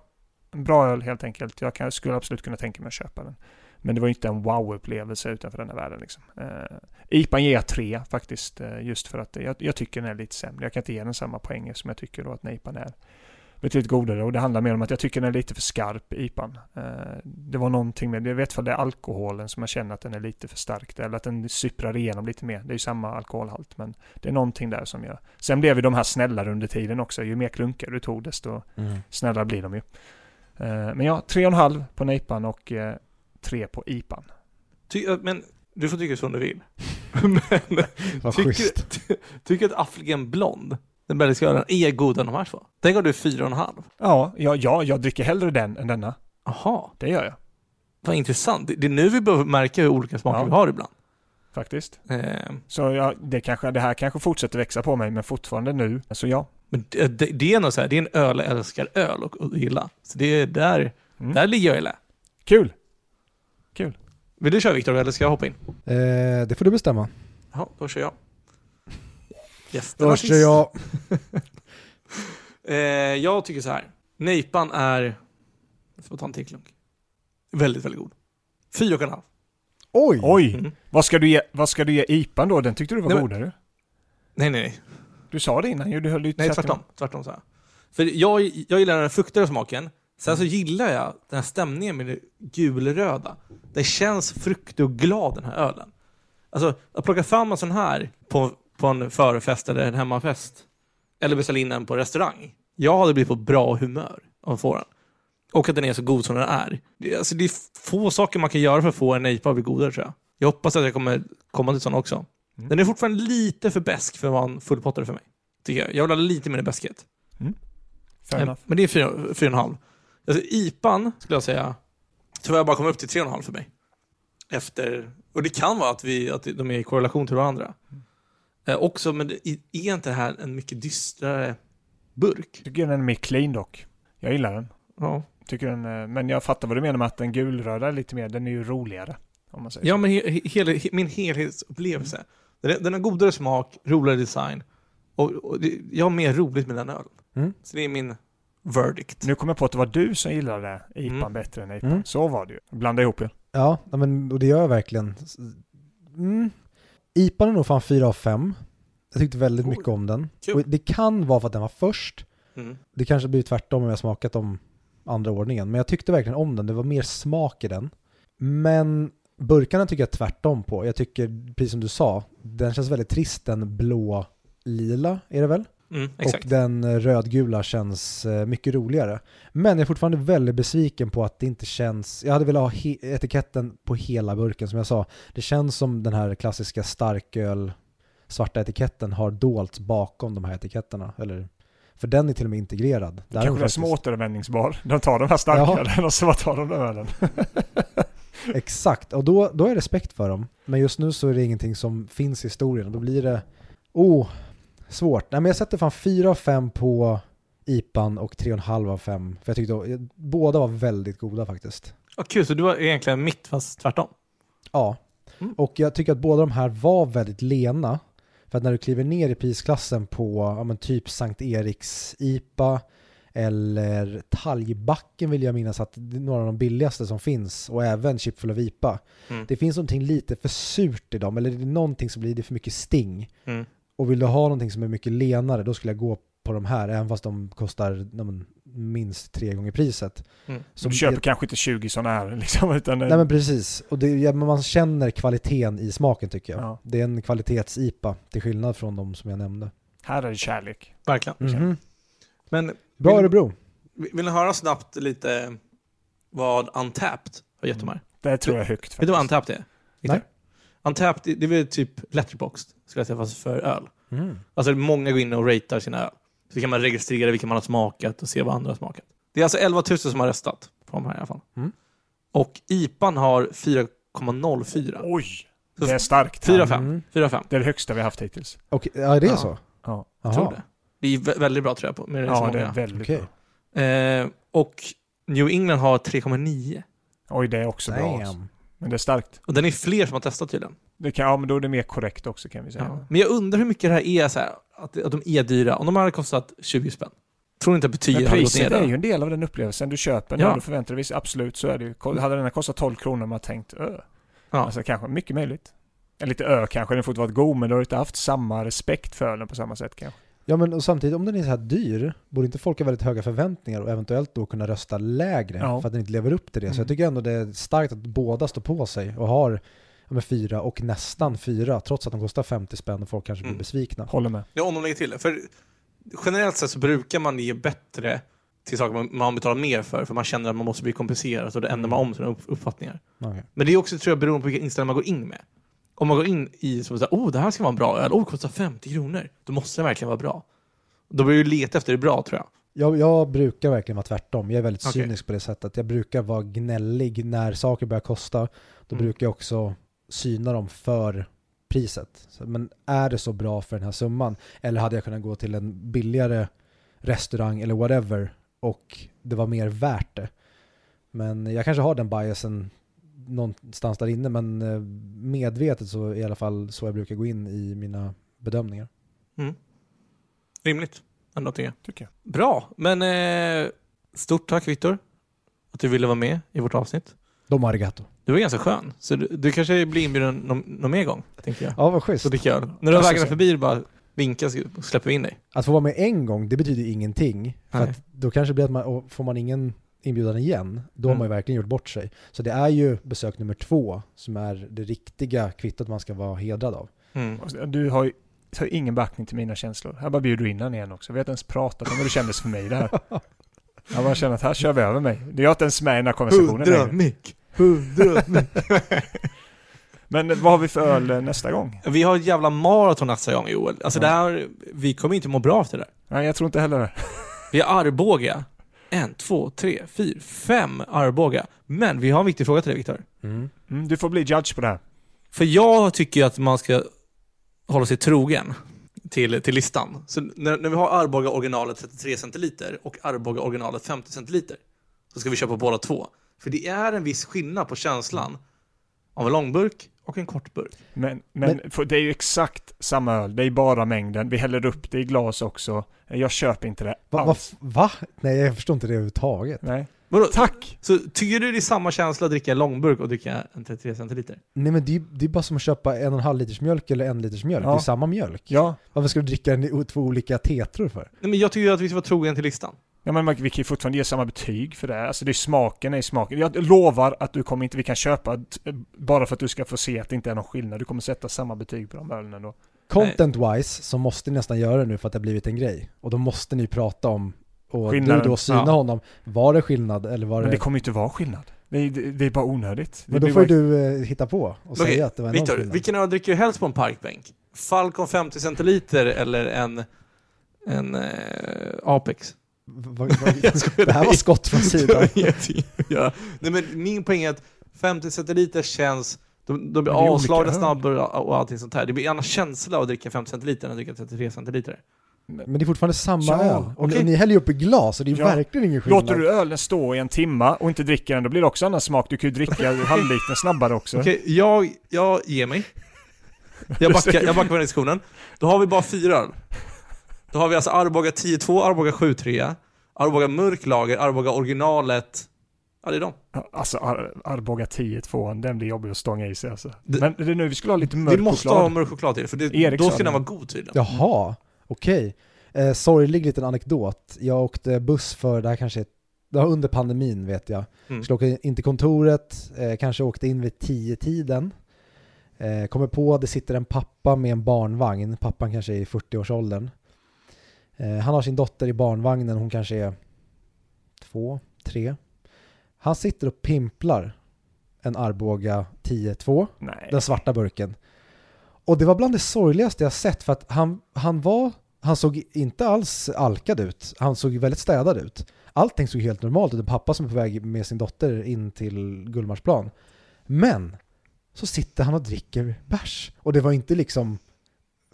en bra öl helt enkelt. Jag kan, skulle absolut kunna tänka mig att köpa den. Men det var inte en wow-upplevelse utanför den här världen. Liksom. Eh, IPAn ger jag 3 faktiskt, eh, just för att jag, jag tycker den är lite sämre. Jag kan inte ge den samma poäng som jag tycker då att Nejpan är betydligt godare och det handlar mer om att jag tycker den är lite för skarp, IPAn. Eh, det var någonting med, jag vet för det är alkoholen som jag känner att den är lite för stark, eller att den sypprar igenom lite mer. Det är ju samma alkoholhalt, men det är någonting där som jag... Sen blev ju de här snällare under tiden också, ju mer klunkar du tog desto Mm. snällare blir de ju. Eh, men ja, 3,5 på Nejpan och eh, 3 på IPAn. Ty, men du får tycka som du vill. [LAUGHS] men Vad tycker, schysst. ty, tycker att Affligen Blond, den belgiska ölen, är godare än de här två? Den gav du fyra och en halv. Ja, ja, ja, jag dricker hellre den än denna. Jaha, Det gör jag, vad intressant. Det, är nu vi behöver märka hur olika smaker Ja. vi har ibland. faktiskt. Eh, Så ja, det, kanske, det här kanske fortsätter växa på mig, men fortfarande nu. Så ja. men det, det, det är nog så här, det är en öl älskar öl och, och gilla. Så det är där, Mm. där ligger jag i lä. Kul! Vill du köra Viktor eller ska jag hoppa in? Eh, det får du bestämma. Ja, då kör jag. Gästerna kör jag. [LAUGHS] Eh, jag tycker så här. Nejpan är... Jag får ta en till klunk. Väldigt, väldigt god. Fyra och en halv. Oj! Oj! Mm. Vad, ska du ge, vad ska du ge IPAn då? Den tyckte du var Nej, godare. Nej, nej, nej. Du sa det innan ju, du höll ju Nej, tvärtom. Tvärtom så här. För jag, jag gillar den fruktade smaken. Sen så gillar jag den här stämningen med det gulröda. Det känns fruktig och glad den här ölen. Alltså, att plocka fram en sån här på, på en förfest eller en hemmafest. Eller beställa in den på restaurang. Jag hade blivit på bra humör av att få den. Och att den är så god som den är. Det, alltså, det är få saker man kan göra för att få en IPA att bli godare tror jag. Jag hoppas att jag kommer komma till sådana också. Mm. Den är fortfarande lite för besk för att vara en fullpottare för mig. Tycker jag. Jag vill ha lite mer beskhet. Fair Eh. Men det är fyra, fyra och en halv. Alltså, IPAn skulle jag säga, tror jag bara kommer upp till tre och en halv för mig. Efter, och det kan vara att, vi, att de är i korrelation till varandra. Eh, också, men det, är inte det här en mycket dystrare burk? Tycker den är mer clean dock. Jag gillar den. Ja, Tycker den eh, men jag fattar vad du menar med att den gulröda är lite mer, den är ju roligare. Om man säger ja så. men he, he, he, min helhetsupplevelse. Den, är- den har godare smak, roligare design. Och, och det, jag har mer roligt med den ölen. Mm. Så det är min verdict. Nu kom jag på att det var du som gillade IPAn Mm. bättre än IPAn. Mm. Så var det ju. Blanda ihop. Ja, ja, men och det gör jag verkligen. Mm. IPAn är nog fan 4 av 5. Jag tyckte väldigt Oj. mycket om den. Och det kan vara för att den var först. Mm. Det kanske blir tvärtom om jag smakat om andra ordningen. Men jag tyckte verkligen om den. Det var mer smak i den. Men burkarna tycker jag tvärtom på. Jag tycker, precis som du sa, den känns väldigt trist. Den blå lila är det väl? Mm. Och den eh, rödgula känns eh, mycket roligare. Men jag är fortfarande väldigt besviken på att det inte känns, jag hade velat ha etiketten på hela burken som jag sa. Det känns som den här klassiska starköl svarta etiketten har dolts bakom de här etiketterna. Eller, för den är till och med integrerad. Där Kanske är som återvändningsbar. De tar den här starkare och så tar de den ölen. [LAUGHS] Exakt, och då, då är jag respekt för dem. Men just nu så är det ingenting som finns i historien då blir det, oh, svårt. Nej men jag sätter fan 4 av 5 på IPAn och 3,5 av 5. För jag tyckte då, båda var väldigt goda faktiskt. Ja, kul, så du var egentligen mitt fast tvärtom? Ja, Mm. och jag tycker att båda de här var väldigt lena. För att när du kliver ner i prisklassen på ja, typ Sankt Eriks IPA eller Talgbacken vill jag minnas att det är några av de billigaste som finns och även Chipful of IPA. Mm. Det finns någonting lite för surt i dem eller det är någonting som blir det för mycket sting. Mm. Och vill du ha någonting som är mycket lenare då skulle jag gå på de här även fast de kostar men, minst tre gånger priset. Mm. Så du köper kanske inte 20 sådana här [LAUGHS] liksom, utan Nej men precis, och det, ja, men man känner kvaliteten i smaken tycker jag. Ja. Det är en kvalitets-IPA till skillnad från de som jag nämnde. här är det kärlek. Verkligen. Mhm. Men Bra Vill- Örebro. vill ni höra snabbt lite vad Untapped har gett de här? Det tror jag är högt Vet du vad faktiskt. Untapped är? Nej. Untapped, det- det är väl typ Letterboxd, säga, fast för öl. Mm. Alltså många går in och ratear sina öl. Så kan man registrera vilka man har smakat och se vad andra har smakat. Det är alltså 11 000 som har röstat på de här i alla fall. Mm. Och IPAn har 4,04. Oj! Det är starkt. 4-5. Mm. 4-5. Det är det högsta vi har haft hittills. Okej, ja det är Ja. så? Ja, Jag tror det. Det är vä- väldigt bra tror jag på, med ja många. det är väldigt Okej. bra. Eh, och New England har 3,9. Oj, det är också bra. Alltså. Men det är starkt. Och den är fler som har testat tydligen. Det kan, ja, men då är det mer korrekt också kan vi säga. Ja. Men jag undrar hur mycket det här är så här, att, att de är dyra. Om de hade kostat 20 spänn. Tror inte att betyget hade gått ner priset är ju en del av den upplevelsen. Du köper Ja. och förväntar dig, absolut så är det ju. Ko- Hade den här kostat 12 kronor man tänkt ö. Ja. Alltså kanske, mycket möjligt. En lite ö kanske, den inte varit god men du har inte haft samma respekt för den på samma sätt kanske. Ja men och samtidigt, om den är så här dyr, borde inte folk ha väldigt höga förväntningar och eventuellt då kunna rösta lägre Ja. för att den inte lever upp till det? Så Mm. jag tycker ändå det är starkt att båda står på sig och har ja, fyra och nästan fyra, trots att de kostar 50 spänn och folk kanske blir Mm. besvikna. Håller med. Ja, om de lägger till. För generellt sett så brukar man ge bättre till saker man- man betalar mer för, för man känner att man måste bli kompenserad och det ändrar man om sina upp- uppfattningar. Okej. Men det är också, tror jag, beroende på vilka inställningar man går in med. Om man går in i som att oh det här ska vara en bra öl, oh kostar 50 kronor, då måste den verkligen vara bra. Då börjar du leta efter det bra, tror jag. Jag, jag brukar verkligen vara tvärtom. Jag är väldigt Okej. cynisk på det sättet. Jag brukar vara gnällig när saker börjar kosta. Då Mm. brukar jag också syna dem för priset. Så, men är det så bra för den här summan? Eller hade jag kunnat gå till en billigare restaurang eller whatever och det var mer värt det? Men jag kanske har den biasen någonstans där inne men eh, medvetet så i alla fall så jag brukar gå in i mina bedömningar. Mm. Rimligt, ändå tycker jag. Tycker jag. Bra, men eh, stort tack Viktor att du ville vara med i vårt avsnitt. Dom arigato. Du var ganska skön, så du, du kanske blir inbjuden någon, någon mer gång, tänker jag. Ja, vad schysst. Så öl. När du har vägarna förbi, bara vinka så släpper vi in dig. Att få vara med en gång, det betyder ingenting. För då kanske det blir att man, får man ingen inbjudan igen, då Mm. har man ju verkligen gjort bort sig. Så det är ju besök nummer två som är det riktiga kvittot man ska vara hedrad av. Mm. Och Du har ju ju ingen backning till mina känslor. Här bara bjuder du in igen också. Vi har inte ens pratat om hur det kändes för mig det här. [LAUGHS] Jag bara känner att här kör vi över mig. Det är jag inte ens med i den här konversationen längre. mick. Hundra mick. [LAUGHS] Men vad har vi för öl eh, nästa gång? Vi har ett jävla maraton nästa gång Joel. Alltså Ja. det här, vi kommer inte må bra efter det där. Nej, jag tror inte heller det. Vi har Arboga. En, två, tre, fyra, fem Arboga. Men vi har en viktig fråga till dig Viktor. Mm. Mm, du får bli judge på det här. För jag tycker att man ska hålla sig trogen till, till listan. Så när, när vi har Arboga originalet 33 centiliter och Arboga originalet 50 centiliter så ska vi köpa båda två. För det är en viss skillnad på känslan av en långburk och en kortburk. Men, men, för det är ju exakt samma öl. Det är bara mängden. Vi häller upp det i glas också. Jag köper inte det Va, va, alls. va? Nej, jag förstår inte det överhuvudtaget. Nej. Vadå? Tack! Så tycker du det är samma känsla att dricka en långburk och dricka en 33 centiliter? Nej men det är, det är bara som att köpa en och en halv liters mjölk eller en liters mjölk. Ja. Det är samma mjölk. Ja. Varför ska du dricka den i två olika tetror för? Nej, men jag tycker att vi ska vara trogen till listan. Ja men vi kan ju fortfarande ge samma betyg för det. Alltså det är smaken är smaken. Jag lovar att du kommer inte, vi kan köpa t- bara för att du ska få se att det inte är någon skillnad. Du kommer sätta samma betyg på de ölen ändå. Content-wise så måste ni nästan göra det nu för att det har blivit en grej. Och då måste ni prata om, och Skillnaden, du då syna ja. honom, var det skillnad eller var Men det... det kommer ju inte vara skillnad. Det är, det, det är bara onödigt. Det Men då får bara- du eh, hitta på och säga att det var en Viktor, skillnad. vilken öl dricker du helst på en parkbänk? Falcon 50 centiliter eller en, en eh, Apex? Va- va- va- [LAUGHS] Jag skojar, det här var skott från sidan. ja. Nej men min poäng är att 50 centiliter känns, de, de blir avslagna snabbare och allting sånt här. Det blir en annan känsla att dricka 50 centiliter än att dricka 33 centiliter. Men det är fortfarande samma Ja, öl. Och, och ni häller ju upp i glas och det är Ja. verkligen ingen skillnad. Låter du ölen stå i en timma och inte dricker den, då blir det också annan smak. Du kan ju dricka [LAUGHS] halvliten snabbare också. Okej, jag, jag ger mig. [LAUGHS] Jag backar, jag backar på den diskussionen. Då har vi bara fyra öl. Då har vi alltså Arboga 10-2, Arboga 7-3, Arboga mörklager, Arboga originalet. Ja, det är de. Alltså Ar Arboga 10-2, den blir jobbig att stånga i sig alltså. Det- Men det är nu vi skulle ha lite mörk Vi måste choklad. ha mörk choklad till, för det, Eriksson. då ska den vara god tydligen. Jaha, okej. Eh, sorglig liten anekdot. Jag åkte buss för, det här kanske är, det var under pandemin vet jag. Mm. Skulle åka in till kontoret, eh, kanske åkte in vid tio tiden eh, Kommer på, det sitter en pappa med en barnvagn, pappan kanske är i 40-årsåldern. Eh, han har sin dotter i barnvagnen, hon kanske är två, tre. Han sitter och pimplar en Arboga 10-2, Nej. den svarta burken. Och det var bland det sorgligaste jag sett för att han, han var, han såg inte alls alkad ut. Han såg väldigt städad ut. Allting såg helt normalt ut. En pappa som är på väg med sin dotter in till Gullmarsplan. Men så sitter han och dricker bärs. Och det var inte liksom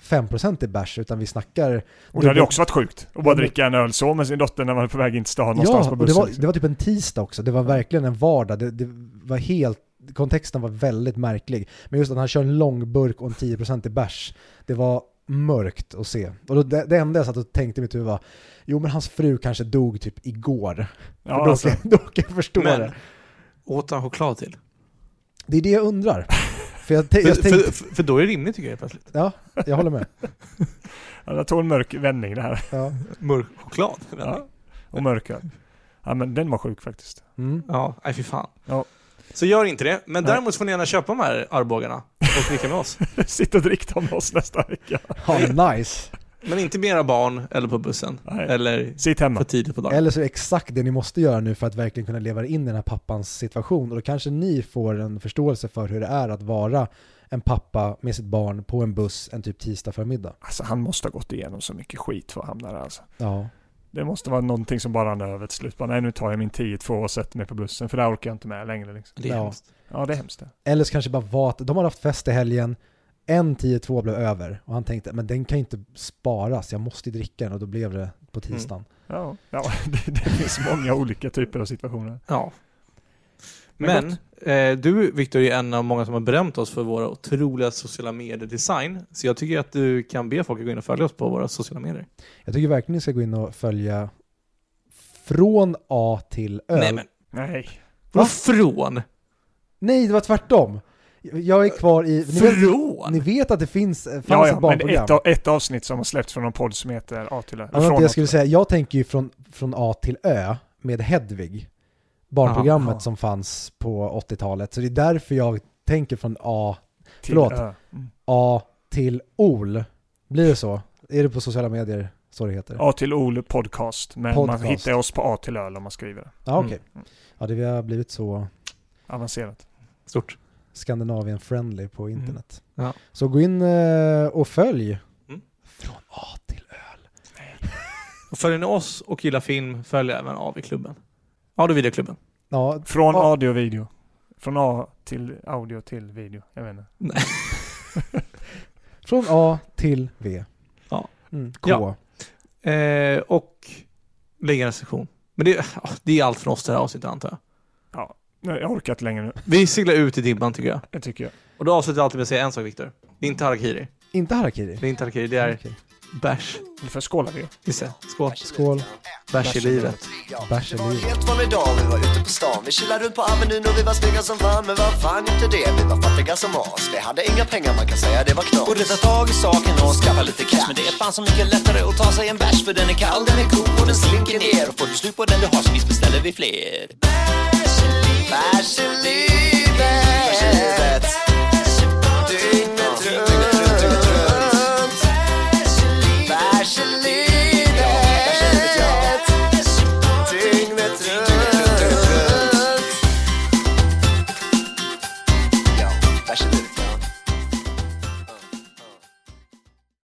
5% i bärs utan vi snackar... Och det hade ju också varit sjukt. Att bara Ja, dricka en öl så med sin dotter när man är på väg in till stan någonstans Ja, på det bussen. var, liksom. det var typ en tisdag också. Det var verkligen en vardag. Det, det var helt, kontexten var väldigt märklig. Men just att han kör en lång burk och en 10% i bärs, det var mörkt att se. Och då, det, det enda jag satt och tänkte i mitt huvud var, jo men hans fru kanske dog typ igår. ja, För då, alltså, kan, [LAUGHS] då kan jag förstå Men- det. Åt han choklad till? Det är det jag undrar. För jag, jag För, tänkte, för, för då är det rimligt tycker jag plötsligt. ja, jag håller med. [LAUGHS] ja, det tog en mörk vändning det här. Ja. Mörk choklad. Ja. Och mörk öl. Ja men den var sjuk faktiskt. Mm. Ja, nej fy fan. Ja. Så gör inte det, men Nej. däremot får ni gärna köpa de här Arbogarna och dricka med oss. [LAUGHS] Sitt och drick dem med oss nästa vecka. ja, nice. Men inte med era barn, eller på bussen, Nej. eller Sitt hemma. för tidigt på dagen. Eller så är det exakt det ni måste göra nu för att verkligen kunna leva in i den här pappans situation. Och då kanske ni får en förståelse för hur det är att vara en pappa med sitt barn på en buss en typ tisdag förmiddag. Alltså han måste ha gått igenom så mycket skit för att hamna där alltså. Ja. Det måste vara någonting som bara rann över till slut. Bara, nej nu tar jag min 10-2 och sätter mig på bussen för det här orkar jag inte med längre liksom. Det är Ja. hemskt. Ja det är hemskt. Eller så kanske bara var att de har haft fest i helgen, en 10-2 blev över och han tänkte men den kan ju inte sparas, jag måste ju dricka den och då blev det på tisdagen. Ja, ja [LAUGHS] det, det finns många olika typer av situationer. Ja. Men Men eh, du Viktor är en av många som har berömt oss för våra otroliga sociala medier-design. Så jag tycker att du kan be folk att gå in och följa oss på våra sociala medier. Jag tycker verkligen ni ska gå in och följa från A till Ö. Nej men, Nej. vad från? Nej, det var tvärtom. Jag är kvar i... Ni vet, ni vet att det finns, fanns Ja, ett ja, men barnprogram? ett, av- ett avsnitt som har släppts från någon podd som heter A till Ö. Ja, men jag skulle säga, jag tänker ju från, från A till Ö med Hedvig. Barnprogrammet Aha. som fanns på 80-talet. Så det är därför jag tänker från A, till förlåt. Ö. Mm. A till OL. Blir det så? Är det på sociala medier så det heter? A till Ol podcast. Men Podcast. man hittar oss på A till Öl om man skriver det. Ja, okej. Mm. Ja, det har blivit så Avancerat. Stort. Skandinavien-friendly på internet. Ja. Så gå in eh, och följ. Mm. Från A till Ö. Och följer ni oss och gillar film, följ även av i klubben. Audio videoklubben. Ja, Från Ja. audio och video. Från A till audio till video. Jag vet inte. [LAUGHS] från A till V. Ja. Mm, K. Ja. Eh, och lägga en recension. Men det, det är allt från oss det här avsnittet antar jag. Nej, jag orkar inte längre nu. Vi seglar ut i dimman tycker jag. Det tycker jag. Och då avslutar jag alltid med att säga en sak Viktor. Det är inte harakiri. Inte harakiri. Det är inte harakiri, det är Okej. bärs. Nu får jag skåla vi. Just det. Skål. Skål. Bärs i livet. Bärs i Det var en livet. helt vanlig dag, vi var ute på stan Vi chillade runt på Avenyn och vi var snygga som fan Men vad fan inte det, vi var fattiga som as Vi hade inga pengar, man kan säga det var knas Borde ta tag i saken och skaffa lite cash Men det är fan så mycket lättare att ta sig en bärs För den är kall, den är cool och den slinker ner Och får du slut på den du har så visst beställer vi fler Bärs i livet